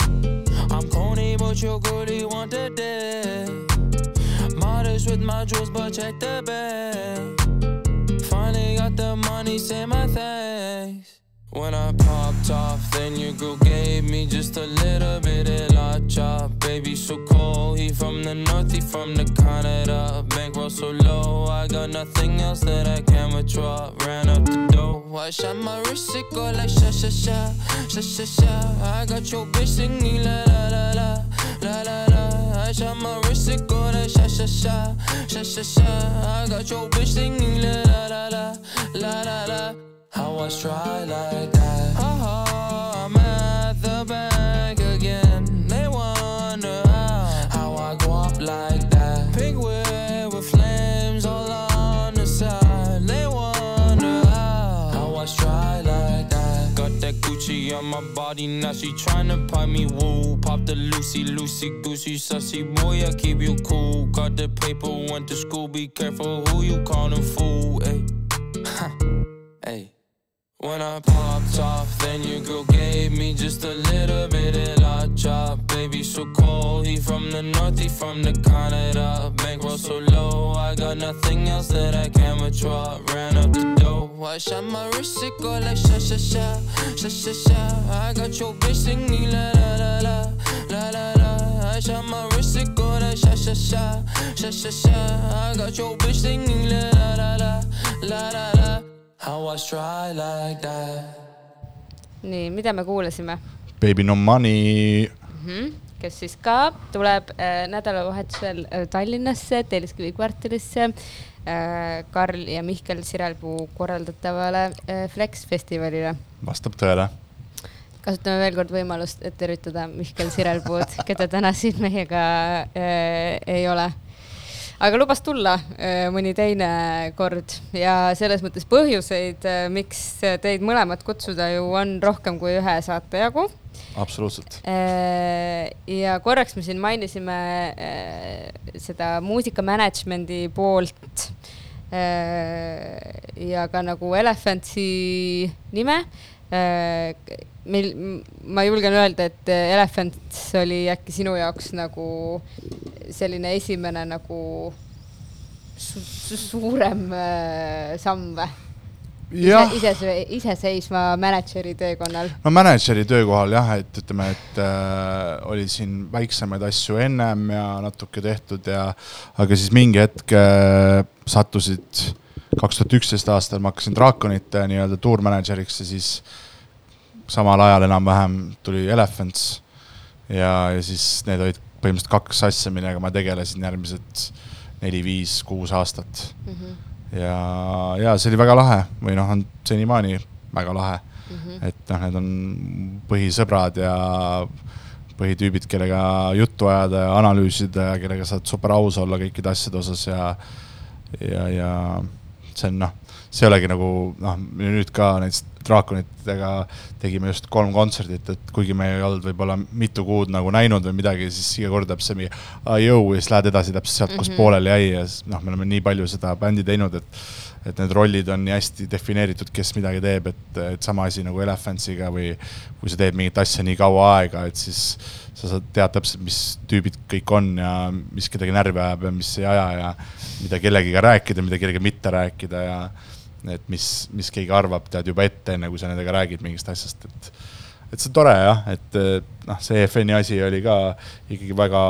I'm corny, but your girlie want the dick. Modest with my jewels, but check the bag. Finally got the money, say my thanks. When I popped off, then your girl gave me just a little bit of la chop. Baby, so cold. He from the north, he from the Canada. Bankroll so low, I got nothing else that I can withdraw. Ran up the dough. I shot my wrist, it go like sha sha sha, sha sha sha. I got your bitch singing la la la la, la la la. I shot my wrist, it go like sha sha sha, sha sha sha. I got your bitch singing la la la la, la la la. How I try like that. Oh, I'm at the bank again. They wonder how, how I go up like that. Pink whip with flames all on the side. They wonder how, how I try like that. Got that Gucci on my body, now she tryna pipe me woo. Pop the Lucy, Lucy, Goosey, sussy boy, I keep you cool. Got the paper, went to school, be careful who you callin' fool. When I popped off, then your girl gave me just a little bit of la chop. Baby, so cold. He from the north, he from the Canada. Bankroll so low, I got nothing else that I can withdraw. Ran up the dough. I shot my wrist, it go like sha sha sha, sha sha sha. I got your bitch singing la la la la, la la la. I shot my wrist, it go like sha sha sha, sha sha sha. I got your bitch singing la la la la, la la la. How I try like that. nii, mida me kuulasime Baby no money. mm? -hmm. kes siis ka tuleb äh, nädalavahetusel äh, Tallinnasse, Telliskivi kvartalisse äh, Karl ja Mihkel Sirelpuu korraldatavale äh, Flex festivalile. vastab tõele. kasutame veel kord võimalust, et tervitada Mihkel Sirelpuud, keda täna siin meiega äh, ei ole. Aga lubas tulla äh, mõni teine kord ja selles mõttes põhjuseid, miks teid mõlemat kutsuda ju on rohkem kui ühe saate jagu absoluutselt. ja korraks me siin mainisime seda muusika management'i poolt ja ka nagu Elephantsi nime meil, ma julgen öelda, et Elephants oli äkki sinu jaoks nagu selline esimene nagu su su suurem äh, samm või? ise, ise, iseseisva mänedžeri teekonnal? no mänedžeri töökohal jah, et ütleme, et äh, oli siin väiksemaid asju ennem ja natuke tehtud ja, aga siis mingi hetk äh, sattusid kaks tuhat üksteist aastal ma hakkasin Draakonite nii-öelda tuurmänedžeriks ja siis äh, samal ajal enam-vähem tuli Elephants ja, ja siis need olid põhimõtteliselt kaks asja, millega ma tegelesin järgmised neli-viis-kuus aastat mm. -hmm. ja, ja see oli väga lahe või noh, on senimaani väga lahe mm. -hmm. et noh, need on põhisõbrad ja põhitüübid, kellega juttu ajada ja analüüsida ja kellega saad super aus olla kõikide asjade osas ja, ja, ja see on noh, see olegi nagu noh, nüüd ka näiteks draakonitega tegime just kolm kontserdit, et kuigi me ei olnud võib-olla mitu kuud nagu näinud või midagi, siis iga kord läheb see mingi jõu ja siis lähed edasi täpselt sealt, kus mm -hmm. pooleli jäi ja siis noh, me oleme nii palju seda bändi teinud, et et need rollid on nii hästi defineeritud, kes midagi teeb, et, et sama asi nagu Elephantsiga või kui sa teed mingit asja nii kaua aega, et siis sa saad, tead täpselt, mis tüübid kõik on ja mis kedagi närvi ajab ja mis ei aja ja mida kellegiga rääkida, mida kellegagi mitte rääkida ja et mis, mis keegi arvab, tead juba ette, enne kui sa nendega räägid mingist asjast, et et see on tore jah, et noh, see EFN-i asi oli ka ikkagi väga,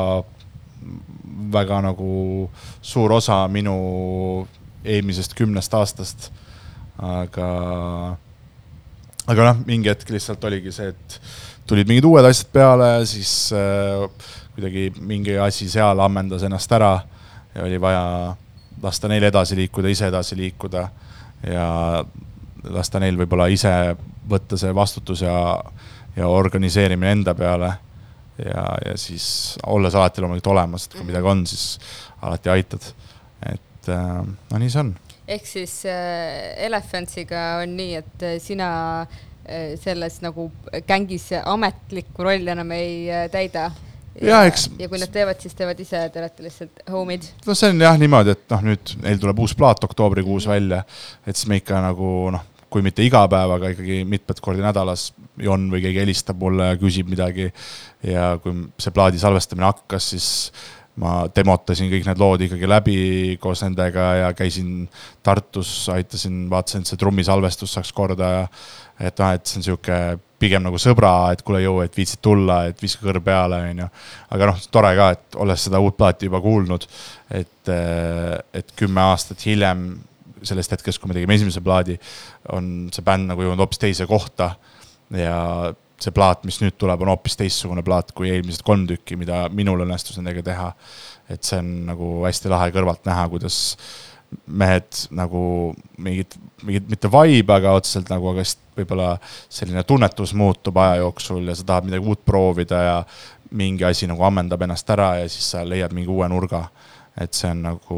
väga nagu suur osa minu eelmisest kümnest aastast. aga, aga noh, mingi hetk lihtsalt oligi see, et tulid mingid uued asjad peale, siis äh, kuidagi mingi asi seal ammendas ennast ära ja oli vaja lasta neil edasi liikuda, ise edasi liikuda ja lasta neil võib-olla ise võtta see vastutus ja, ja organiseerimine enda peale. ja, ja siis olles alati loomulikult olemas, et kui mhm. midagi on, siis alati aitad. et äh, no nii see on. ehk siis äh, Elephantsiga on nii, et äh, sina äh, selles nagu gängis ametlikku rolli enam ei äh, täida ja eks. ja kui nad teevad, siis teevad ise, te olete lihtsalt homid. no see on jah niimoodi, et noh, nüüd neil tuleb uus plaat oktoobrikuus välja, et siis me ikka nagu noh, kui mitte iga päev, aga ikkagi mitmed kordi nädalas Jon või keegi helistab mulle ja küsib midagi. ja kui see plaadi salvestamine hakkas, siis ma demotasin kõik need lood ikkagi läbi koos nendega ja käisin Tartus, aitasin, vaatasin, et see trummisalvestus saaks korda ja et noh, et see on sihuke pigem nagu sõbra, et kuule, jõu, et viitsid tulla, et viska kõrv peale, onju. aga noh, tore ka, et olles seda uut plaati juba kuulnud, et, et kümme aastat hiljem sellest hetkest, kui me tegime esimese plaadi, on see bänd nagu jõudnud hoopis teise kohta. ja see plaat, mis nüüd tuleb, on hoopis teistsugune plaat kui eelmised kolm tükki, mida minul õnnestus nendega teha. et see on nagu hästi lahe kõrvalt näha, kuidas mehed nagu mingit, mingit mitte vibe, aga otseselt nagu, aga võib-olla selline tunnetus muutub aja jooksul ja sa tahad midagi uut proovida ja mingi asi nagu ammendab ennast ära ja siis sa leiad mingi uue nurga. et see on nagu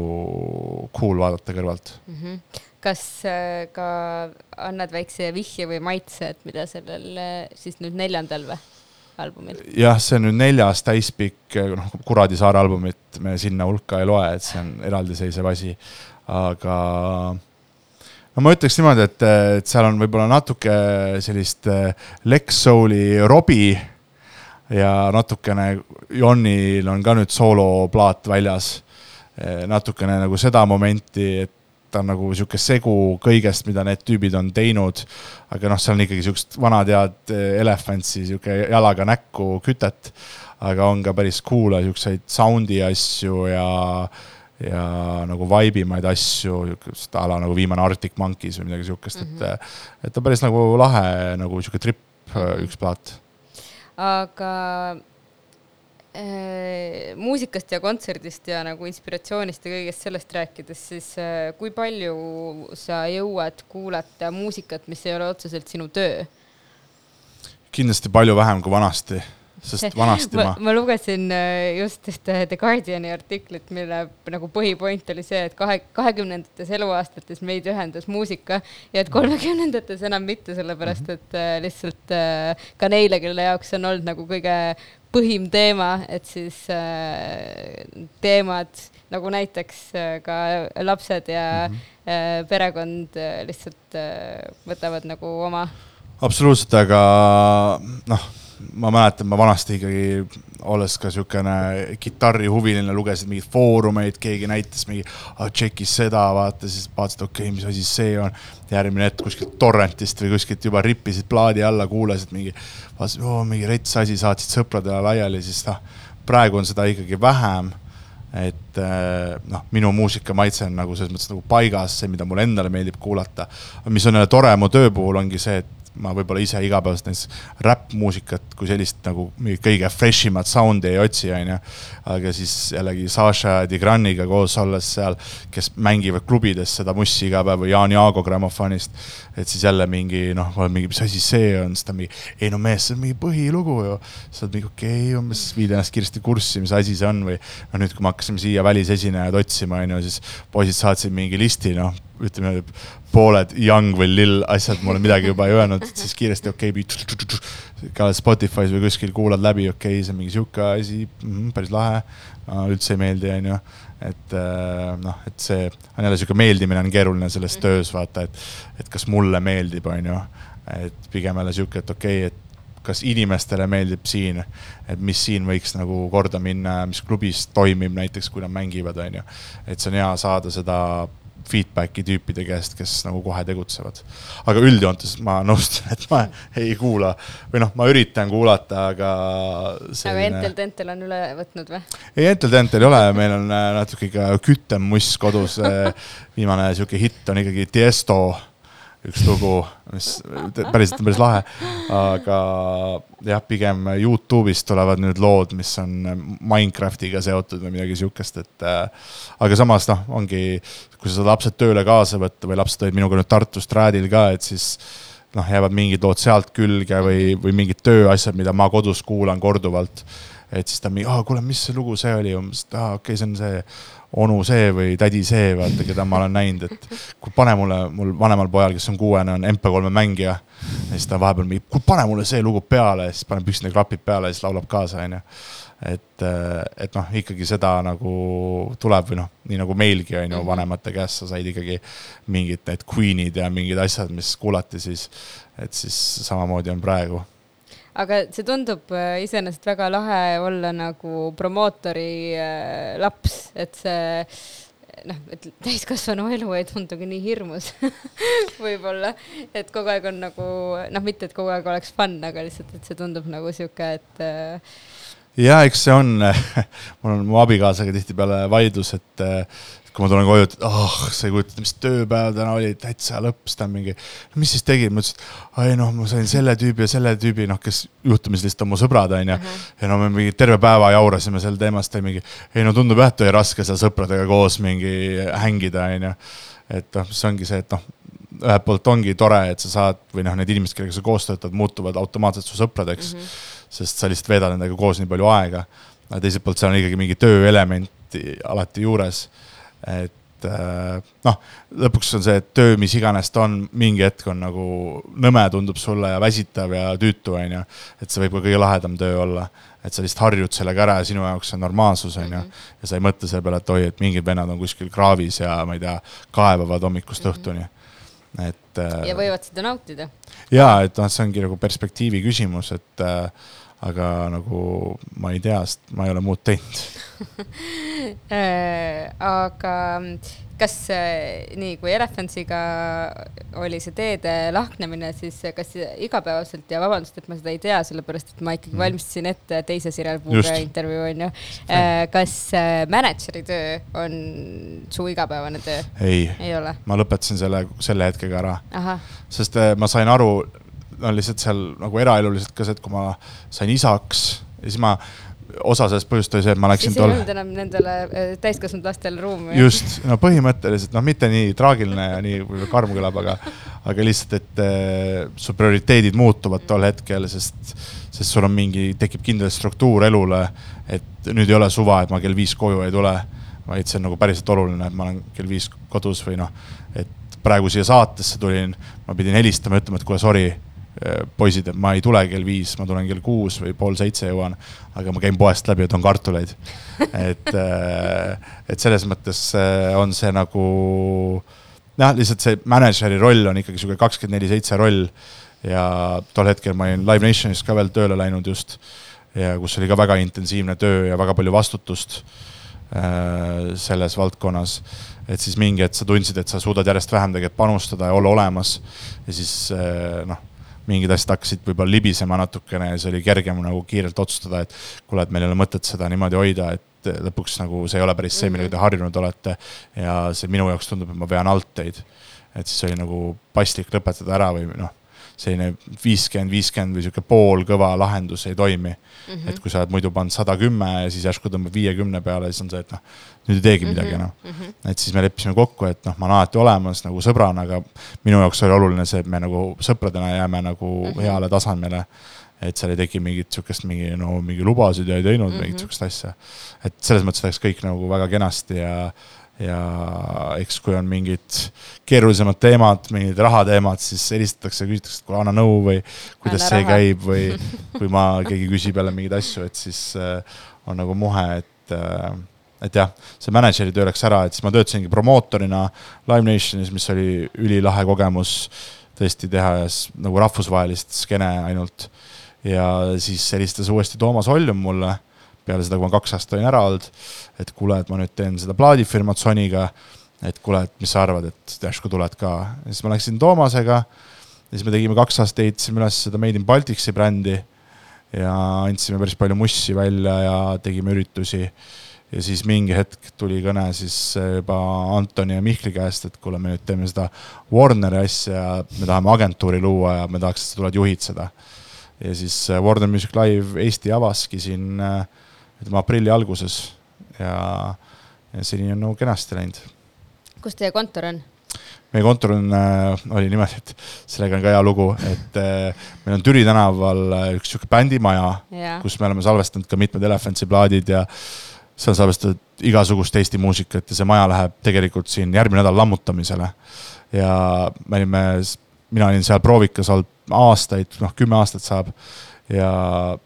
cool vaadata kõrvalt mm. -hmm. Kas äh, ka annad väikse vihje või maitse, et mida sellel äh, siis nüüd neljandal või? albumil? jah, see on nüüd neljas täispikk, noh, Kuradisaare albumit me sinna hulka ei loe, et see on eraldiseisev asi aga no ma ütleks niimoodi, et, et seal on võib-olla natuke sellist Lex Soul'i Robbie ja natukene Jonnil on ka nüüd sooloplaat väljas. Natukene nagu seda momenti, et ta on nagu sihuke segu kõigest, mida need tüübid on teinud. aga noh, seal on ikkagi siukest vanad head eh, Elephantsi sihuke jalaga näkku kütet, aga on ka päris cool'e siukseid sound'i asju ja ja nagu vibe imaid asju, niisugust a la nagu viimane Arctic Monkeys või midagi niisugust mm, -hmm. et, mhm. et ta päris nagu lahe nagu niisugune trip -hmm. üks plaat. aga muusikast ja kontserdist ja nagu inspiratsioonist ja kõigest sellest rääkides, siis äh, kui palju sa jõuad kuulata muusikat, mis ei ole otseselt sinu töö? kindlasti palju vähem kui vanasti sest vanasti ma, ma, ma lugesin äh, just ühte The Guardiani artiklit, mille nagu põhipoint oli see, et kahe, kahekümnendates eluaastates meid ühendas muusika ja et kolmekümnendates enam mitte, sellepärast et äh, lihtsalt äh, ka neile, kelle jaoks on olnud nagu kõige põhim teema, et siis teemad nagu näiteks ka lapsed ja mm -hmm. perekond lihtsalt võtavad nagu oma absoluutselt, aga noh, ma mäletan, ma vanasti ikkagi, olles ka siukene kitarrihuviline, lugesin mingeid foorumeid, keegi näitas mingi, tšekis seda, vaata, siis vaatasid, okei okay,, mis asi see on. järgmine hetk kuskilt torrentist või kuskilt juba rippisid plaadi alla, kuulasid mingi, vaatasid, oo, mingi rets asi, saatsid sõpradele laiali, siis noh, praegu on seda ikkagi vähem et noh, minu muusikamaitse on nagu selles mõttes nagu paigas, see, mida mulle endale meeldib kuulata. mis on jälle tore mu töö puhul, ongi see, et ma võib-olla ise igapäevaselt näiteks räppmuusikat kui sellist nagu mingit kõige fresh imat sound'i ei otsi, onju. aga siis jällegi Saša Tigraniga koos olles seal, kes mängivad klubides seda mussi iga päev või Jaan Jaago grammofonist. et siis jälle mingi noh, mingi, mis asi see on, siis ta mingi, ei no mees, see on mingi põhilugu ju. siis oled mingi okei okay,, umbes viid ennast kiiresti kurssi, mis asi see on või noh, nüüd, kui me hakkasime siia välisesinejaid otsima, onju, siis poisid saatsid mingi listi, noh ütleme, pooled young või lill asjad mulle midagi juba ei öelnud, siis kiiresti okei okay,, ka Spotify's või kuskil kuulad läbi, okei okay,, see on mingi sihuke asi mm,, päris lahe, üldse ei meeldi, onju. et äh, noh, et see on jälle sihuke meeldimine on keeruline selles töös vaata, et, et kas mulle meeldib, onju. et pigem jälle sihuke, et okei okay,, et kas inimestele meeldib siin, et mis siin võiks nagu korda minna, mis klubis toimib näiteks, kui nad mängivad, onju. et see on hea saada seda feedback'i tüüpide käest, kes nagu kohe tegutsevad. aga üldjoontes ma nõustun, et ma ei kuula või noh, ma üritan kuulata, aga selline.... aga Entel Tentel on üle võtnud või? ei, Entel Tentel ei ole, meil on äh, natuke ikka kütem muss kodus. Äh, viimane sihuke hitt on ikkagi Tiesto üks lugu, mis päriselt on päris lahe. aga jah, pigem Youtube'ist tulevad nüüd lood, mis on Minecraftiga seotud või midagi sihukest, et äh,. aga samas noh, ongi, kui sa saad lapsed tööle kaasa võtta või lapsed olid minuga nüüd Tartust Raadil ka, et siis noh, jäävad mingid lood sealt külge või, või mingid tööasjad, mida ma kodus kuulan korduvalt. et siis ta mingi, aa kuule, mis see lugu see oli umbes, et aa okei okay,, see on see onu see või tädi see, vaata, keda ma olen näinud, et kui pane mulle, mul vanemal pojal, kes on kuuene, on MP3-e mängija. ja siis ta vahepeal mingi, pane mulle see lugu peale siis paneb pükside klapid peale ja siis laulab kaasa, onju. et, et noh, ikkagi seda nagu tuleb või noh, nii nagu meilgi on ju mhm. vanemate käest, sa said ikkagi mingid need Queen'id ja mingid asjad, mis kuulati siis. et siis samamoodi on praegu aga see tundub äh, iseenesest väga lahe olla nagu promootori äh, laps, et see noh, et täiskasvanu elu ei tundugi nii hirmus võib-olla, et kogu aeg on nagu noh, mitte et kogu aeg oleks fun, aga lihtsalt, et see tundub nagu sihuke, et äh, ja eks see on mul on mu abikaasaga tihtipeale vaidlus, et kui ma tulen koju, et ah oh,, sa ei kujuta ette, mis tööpäev täna oli, täitsa lõpp, siis ta on mingi, mis siis tegid, ma ütlesin, et ai noh, ma sain selle tüübi ja selle tüübi, noh, kes juhtumisi lihtsalt on mu sõbrad, onju. ja no me mingi terve päeva jaurasime sel teemast ja mingi, ei no tundub jah, et oli raske seal sõpradega koos mingi hängida, onju. et noh, see ongi see, et noh, ühelt poolt ongi tore, et sa saad või noh, need inimesed, kellega sa koos töötad, muutuvad automaatselt su sõpradeks mm. -hmm. sest sa lihtsalt veedad nendega koos nii palju aega. aga teiselt poolt seal on ikkagi mingi tööelement alati juures et äh, noh, lõpuks on see, et töö, mis iganes ta on, mingi hetk on nagu nõme tundub sulle ja väsitav ja tüütu, onju. et see võib ka kõige lahedam töö olla, et sa lihtsalt harjud sellega ära ja sinu jaoks on normaalsus, onju. Mhm. ja sa ei mõtle selle peale, et oi, et mingid vennad on kuskil kraavis ja ma ei tea, kaevavad hommikust mhm. õhtuni et. Äh, ja võivad seda nautida. ja, et noh, see ongi nagu perspektiivi küsimus, et äh, aga nagu ma ei tea, sest ma ei ole muud teinud äh, aga kas äh, nii kui Elefantsiga oli see teede lahknemine, siis kas igapäevaselt ja vabandust, et ma seda ei tea, sellepärast et ma ikkagi mm. valmistasin ette teise Sirel Puuga intervjuu onju. Äh, kas mänedžeri töö on su igapäevane töö? ei, ei, ma lõpetasin selle, selle hetkega ära. sest ma sain aru on lihtsalt seal nagu eraeluliselt ka see, et kui ma sain isaks ja siis ma osa sellest põhjust oli see, et ma läksin tol-. siis ei olnud enam nendele äh, täiskasvanud lastele ruumi. just, no põhimõtteliselt noh, mitte nii traagiline ja nii karm kõlab, aga, aga lihtsalt, et äh, su prioriteedid muutuvad tol hetkel, sest, sest sul on mingi, tekib kindel struktuur elule. et nüüd ei ole suva, et ma kell viis koju ei tule, vaid see on nagu päriselt oluline, et ma olen kell viis kodus või noh, et praegu siia saatesse tulin, ma pidin helistama ütlema, et kuule, sorry poisid, et ma ei tule kell viis, ma tulen kell kuus või pool seitse jõuan, aga ma käin poest läbi ja toon kartuleid. et, äh, et selles mõttes äh, on see nagu jah, lihtsalt see mänedžeri roll on ikkagi sihuke kakskümmend neli seitse roll. ja tol hetkel ma olin Live Nationis ka veel tööle läinud just ja kus oli ka väga intensiivne töö ja väga palju vastutust äh, selles valdkonnas. et siis mingi hetk sa tundsid, et sa suudad järjest vähem tegelikult panustada ja olla olemas ja siis äh, noh mingid asjad hakkasid võib-olla libisema natukene ja siis oli kergem nagu kiirelt otsustada, et kuule, et meil ei ole mõtet seda niimoodi hoida, et lõpuks nagu see ei ole päris see, millega te harjunud olete. ja see minu jaoks tundub, et ma vean alt teid. et siis oli nagu paslik lõpetada ära või noh selline viiskümmend, viiskümmend või sihuke poolkõva lahendus ei toimi mm. -hmm. et kui sa oled muidu pannud sada kümme ja siis järsku tõmbad viiekümne peale, siis on see, et noh, nüüd ei teegi midagi enam mm -hmm.. et siis me leppisime kokku, et noh, ma olen alati olemas nagu sõbrana, aga minu jaoks oli oluline see, et me nagu sõpradena jääme nagu mm -hmm. heale tasemele et seal ei teki mingit sihukest mingi no mingi lubasid ja ei teinud mm -hmm. mingit sihukest asja. et selles mõttes läks kõik nagu väga kenasti ja ja eks kui on mingid keerulisemad teemad, mingid rahateemad, siis helistatakse, küsitakse, et kuule, anna nõu või kuidas anna see raha. käib või kui ma, keegi küsib jälle mingeid asju, et siis äh, on nagu muhe, et äh, et jah, see mänedžeri töö läks ära, et siis ma töötasingi promootorina Live Nationis, mis oli ülilahe kogemus tõesti teha nagu rahvusvahelist skeene ainult. ja siis helistas uuesti Toomas Oljum mulle peale seda, kui ma kaks aastat olin ära olnud. et kuule, et ma nüüd teen seda plaadifirmat Sonyga. et kuule, et mis sa arvad, et järsku tuled ka. ja siis ma läksin Toomasega. ja siis me tegime kaks aastat, ehitasime üles seda Made in Balticsi brändi. ja andsime päris palju mussi välja ja tegime üritusi ja siis mingi hetk tuli kõne siis juba Antoni ja Mihkli käest, et kuule, me nüüd teeme seda Warneri asja ja me tahame agentuuri luua ja me tahaks, et sa tuled juhid seda. ja siis Warner Music Live Eesti avaski siin äh, ütleme aprilli alguses ja, ja seni on nagu kenasti läinud. kus teie kontor on? meie kontor on äh,, oli niimoodi, et sellega on ka hea lugu, et äh, meil on Türi tänaval äh, üks sihuke bändimaja yeah., kus me oleme salvestanud ka mitmed Elefantsi plaadid ja seal salvestatud igasugust Eesti muusikat ja see maja läheb tegelikult siin järgmine nädal lammutamisele. ja me olime, mina olin seal proovikas olnud aastaid, noh kümme aastat saab. ja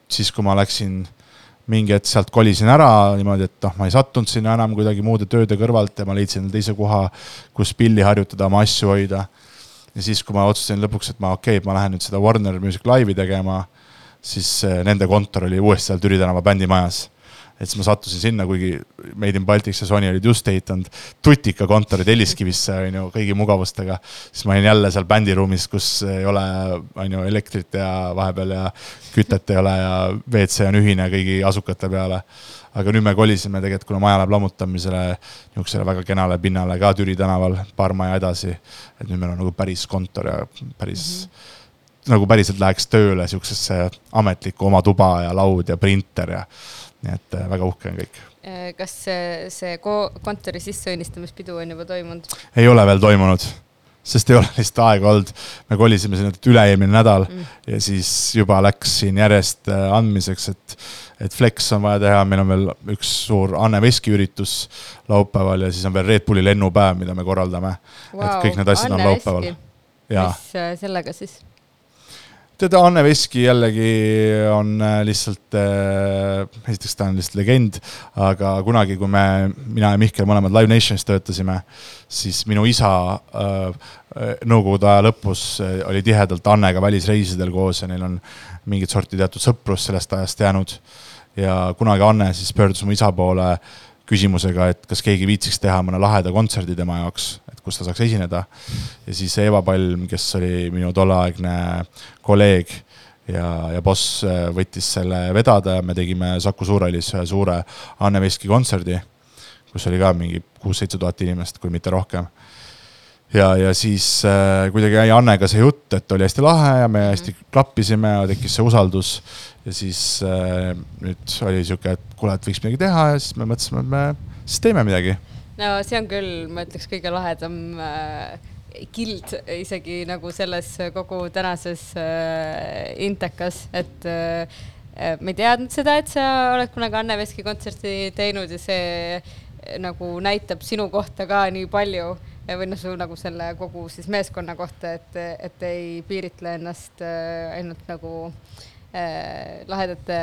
siis, kui ma läksin mingi hetk sealt kolisin ära niimoodi, et noh, ma ei sattunud sinna enam kuidagi muude tööde kõrvalt ja ma leidsin teise koha, kus pilli harjutada, oma asju hoida. ja siis, kui ma otsustasin lõpuks, et ma okei okay,, ma lähen nüüd seda Warner Music Live'i tegema, siis eh, nende kontor oli uuesti seal Türi tänava bändimajas et siis ma sattusin sinna, kuigi Made in Baltics ja Sony olid just ehitanud tutika kontorid Telliskivisse, on ju, kõigi mugavustega. siis ma olin jälle seal bändiruumis, kus ei ole, on ju, elektrit ja vahepeal ja kütet ei ole ja WC on ühine kõigi asukate peale. aga nüüd me kolisime tegelikult, kuna maja läheb lammutamisele niisugusele väga kenale pinnale ka Türi tänaval, paar maja edasi. et nüüd meil on nagu päris kontor ja päris mm. -hmm nagu päriselt läheks tööle siuksesse ametlikku oma tuba ja laud ja printer ja nii et äh, väga uhke on kõik. Äh, kas see, see kontori sisseõnnistamispidu on juba toimunud? ei ole veel toimunud, sest ei ole lihtsalt aega olnud. me kolisime sinna üle-eelmine nädal mm. ja siis juba läks siin järjest äh, andmiseks, et, et Flex on vaja teha, meil on veel üks suur Anne Veski üritus laupäeval ja siis on veel Red Bulli lennupäev, mida me korraldame wow,. et kõik need asjad Anne on laupäeval. mis sellega siis? Tead, Anne Veski jällegi on äh, lihtsalt äh,, esiteks ta on lihtsalt legend, aga kunagi, kui me, mina ja Mihkel mõlemad Live Nationis töötasime, siis minu isa äh, nõukogude aja lõpus äh, oli tihedalt Annega välisreisidel koos ja neil on mingit sorti teatud sõprus sellest ajast jäänud. ja kunagi Anne siis pöördus mu isa poole küsimusega, et kas keegi viitsiks teha mõne laheda kontserdi tema jaoks kus ta saaks esineda. ja siis Eva Palm, kes oli minu tolleaegne kolleeg ja, ja boss äh, võttis selle vedada. Ja me tegime Saku Suurhallis ühe suure Anne Veski kontserdi, kus oli ka mingi kuus-seitse tuhat inimest, kui mitte rohkem. Ja, ja siis äh, kuidagi jäi Annega see jutt, et oli hästi lahe ja me hästi klappisime ja tekkis see usaldus. ja siis äh, nüüd oli sihuke, et kuule, et võiks midagi teha. Ja siis me mõtlesime, et me siis teeme midagi no see on küll, ma ütleks, kõige lahedam äh, kild isegi nagu selles kogu tänases äh, intekas, et äh, äh, ma ei teadnud seda, et sa oled kunagi Anne Veski kontserti teinud ja see äh, nagu näitab sinu kohta ka nii palju ja või noh, su nagu selle kogu siis meeskonna kohta, et, et ei piiritle ennast äh, ainult nagu äh, lahedate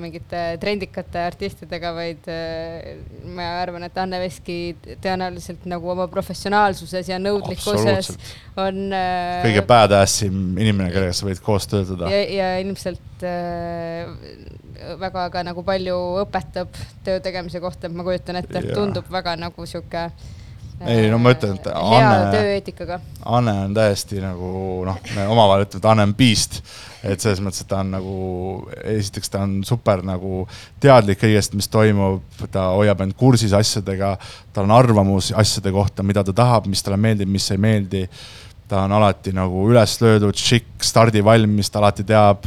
mingite trendikate artistidega, vaid äh, ma arvan, et Anne Veski tõenäoliselt nagu oma professionaalsuses ja nõudlikkuses on äh, kõige badass im inimene, kellega sa võid koos töötada. ja, ilmselt äh, väga ka nagu palju õpetab töö tegemise kohta, ma kujutan ette, tundub väga nagu sihuke. Ei, no ma ütlen, et Anne-. Anne on täiesti nagu noh, me omavahel ütleme, et Anne on beast. et selles mõttes, et ta on nagu, esiteks ta on super nagu teadlik kõigest, mis toimub, ta hoiab end kursis asjadega, tal on arvamus asjade kohta, mida ta tahab, mis talle meeldib, mis ei meeldi. ta on alati nagu üles löödud, šikk, stardivalmis, ta alati teab,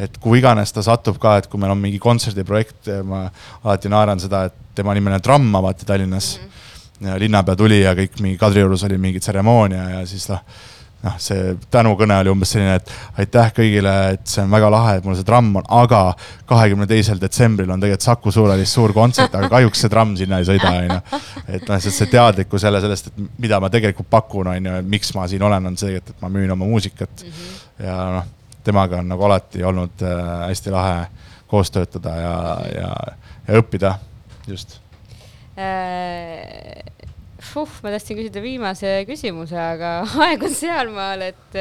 et kuhu iganes ta satub ka, et kui meil on mingi kontserdiprojekt, ma alati naeran seda, et tema nimeline Tramm avati Tallinnas mm. -hmm linnapea tuli ja kõik mingi Kadriorus oli mingi tseremoonia ja siis noh, noh, see tänukõne oli umbes selline, et aitäh kõigile, et see on väga lahe, et mul see tramm on, aga kahekümne teisel detsembril on tegelikult Saku Suurhallis suur kontsert, aga kahjuks see tramm sinna ei sõida, onju. et noh, lihtsalt see teadlikkus jälle sellest, et mida ma tegelikult pakun, onju, miks ma siin olen, on see, et ma müün oma muusikat mm. -hmm. ja noh, temaga on nagu alati olnud äh, hästi lahe koos töötada ja, ja, ja õppida, just Fuh, ma tahtsin küsida viimase küsimuse, aga aeg on sealmaal, et,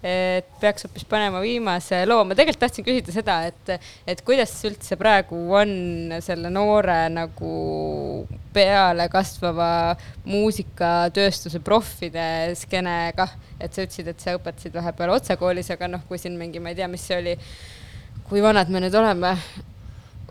et peaks hoopis panema viimase loo. ma tegelikult tahtsin küsida seda, et, et kuidas üldse praegu on selle noore nagu peale kasvava muusikatööstuse proffide skeenega, et sa ütlesid, et sa õpetasid vahepeal otsekoolis, aga noh, kui siin mingi, ma ei tea, mis see oli, kui vanad me nüüd oleme,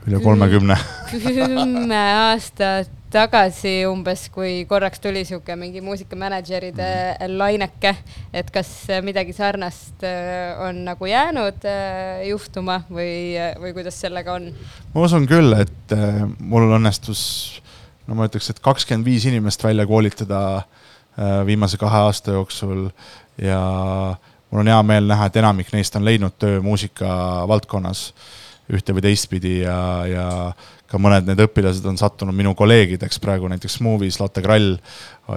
üle kolmekümne. kümme aastat tagasi umbes, kui korraks tuli sihuke mingi muusikamänedžeride laineke, et kas midagi sarnast äh, on nagu jäänud äh, juhtuma või, või kuidas sellega on? ma usun küll, et äh, mul õnnestus, no ma ütleks, et kakskümmend viis inimest välja koolitada äh, viimase kahe aasta jooksul ja mul on hea meel näha, et enamik neist on leidnud töö muusika valdkonnas ühte või teistpidi ja, ja ka mõned need õpilased on sattunud minu kolleegideks praegu näiteks Movies, Lotte Krall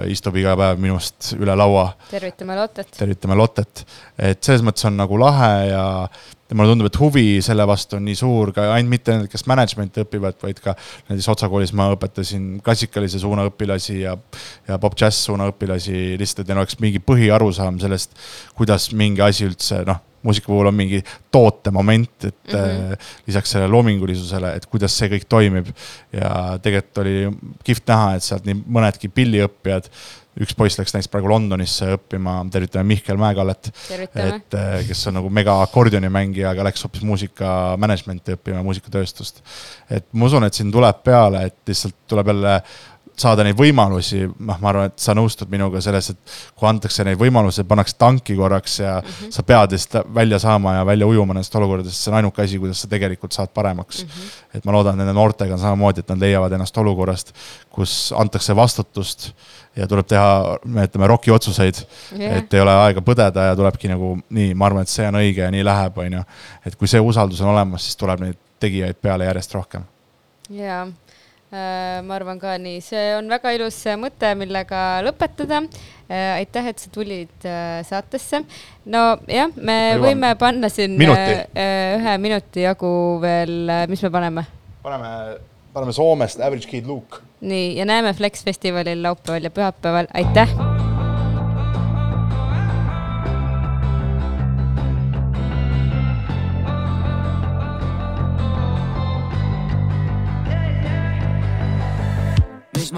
istub iga päev minust üle laua tervitame Lottet. tervitame Lottet, et selles mõttes on nagu lahe ja ja mulle tundub, et huvi selle vastu on nii suur ka ainult mitte need, kes management'i õpivad, vaid ka näiteks Otsa koolis ma õpetasin klassikalise suuna õpilasi ja, ja pop-džäss suuna õpilasi lihtsalt, et neil oleks mingi põhiarusaam sellest, kuidas mingi asi üldse noh, muusika puhul on mingi tootemoment, et mm -hmm. lisaks sellele loomingulisusele, et kuidas see kõik toimib. ja tegelikult oli kihvt näha, et sealt nii mõnedki pilliõppijad, üks poiss läks näiteks praegu Londonisse õppima, tervitame Mihkel Mäekallet et eh, kes on nagu mega akordionimängija, aga läks hoopis muusika management'i õppima, muusikatööstust. et ma usun, et siin tuleb peale, et lihtsalt tuleb jälle saada neid võimalusi, noh, ma arvan, et sa nõustud minuga selles, et kui antakse neid võimalusi, pannakse tanki korraks ja mm -hmm. sa pead lihtsalt välja saama ja välja ujuma nendest olukordadest, see on ainuke asi, kuidas sa tegelikult saad paremaks mm. -hmm. et ma loodan, et nende noortega on samamoodi, et nad leiavad ennast olukorrast, kus antakse vastutust ja tuleb teha, me ütleme, roki otsuseid Jah. et ei ole aega põdeda ja tulebki nagu nii, ma arvan, et see on õige ja nii läheb, on ju. et kui see usaldus on olemas, siis tuleb neid tegijaid peale järjest rohkem. ja ma arvan ka nii, see on väga ilus mõte, millega lõpetada. aitäh, et sa tulid äh, saatesse. nojah, me jõuan võime panna siin minuti. äh, äh, ühe minuti jagu veel, mis me paneme? paneme, paneme Soomest Average Kid Luke. nii, ja näeme Flex festivalil laupäeval ja pühapäeval, aitäh.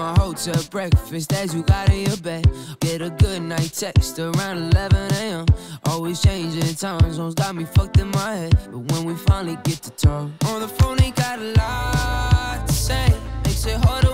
My hotel breakfast as you got in your bed. Get a good night text around 11 a.m. Always changing time zones got me fucked in my head. But when we finally get to talk on the phone, he got a lot to say. Makes it harder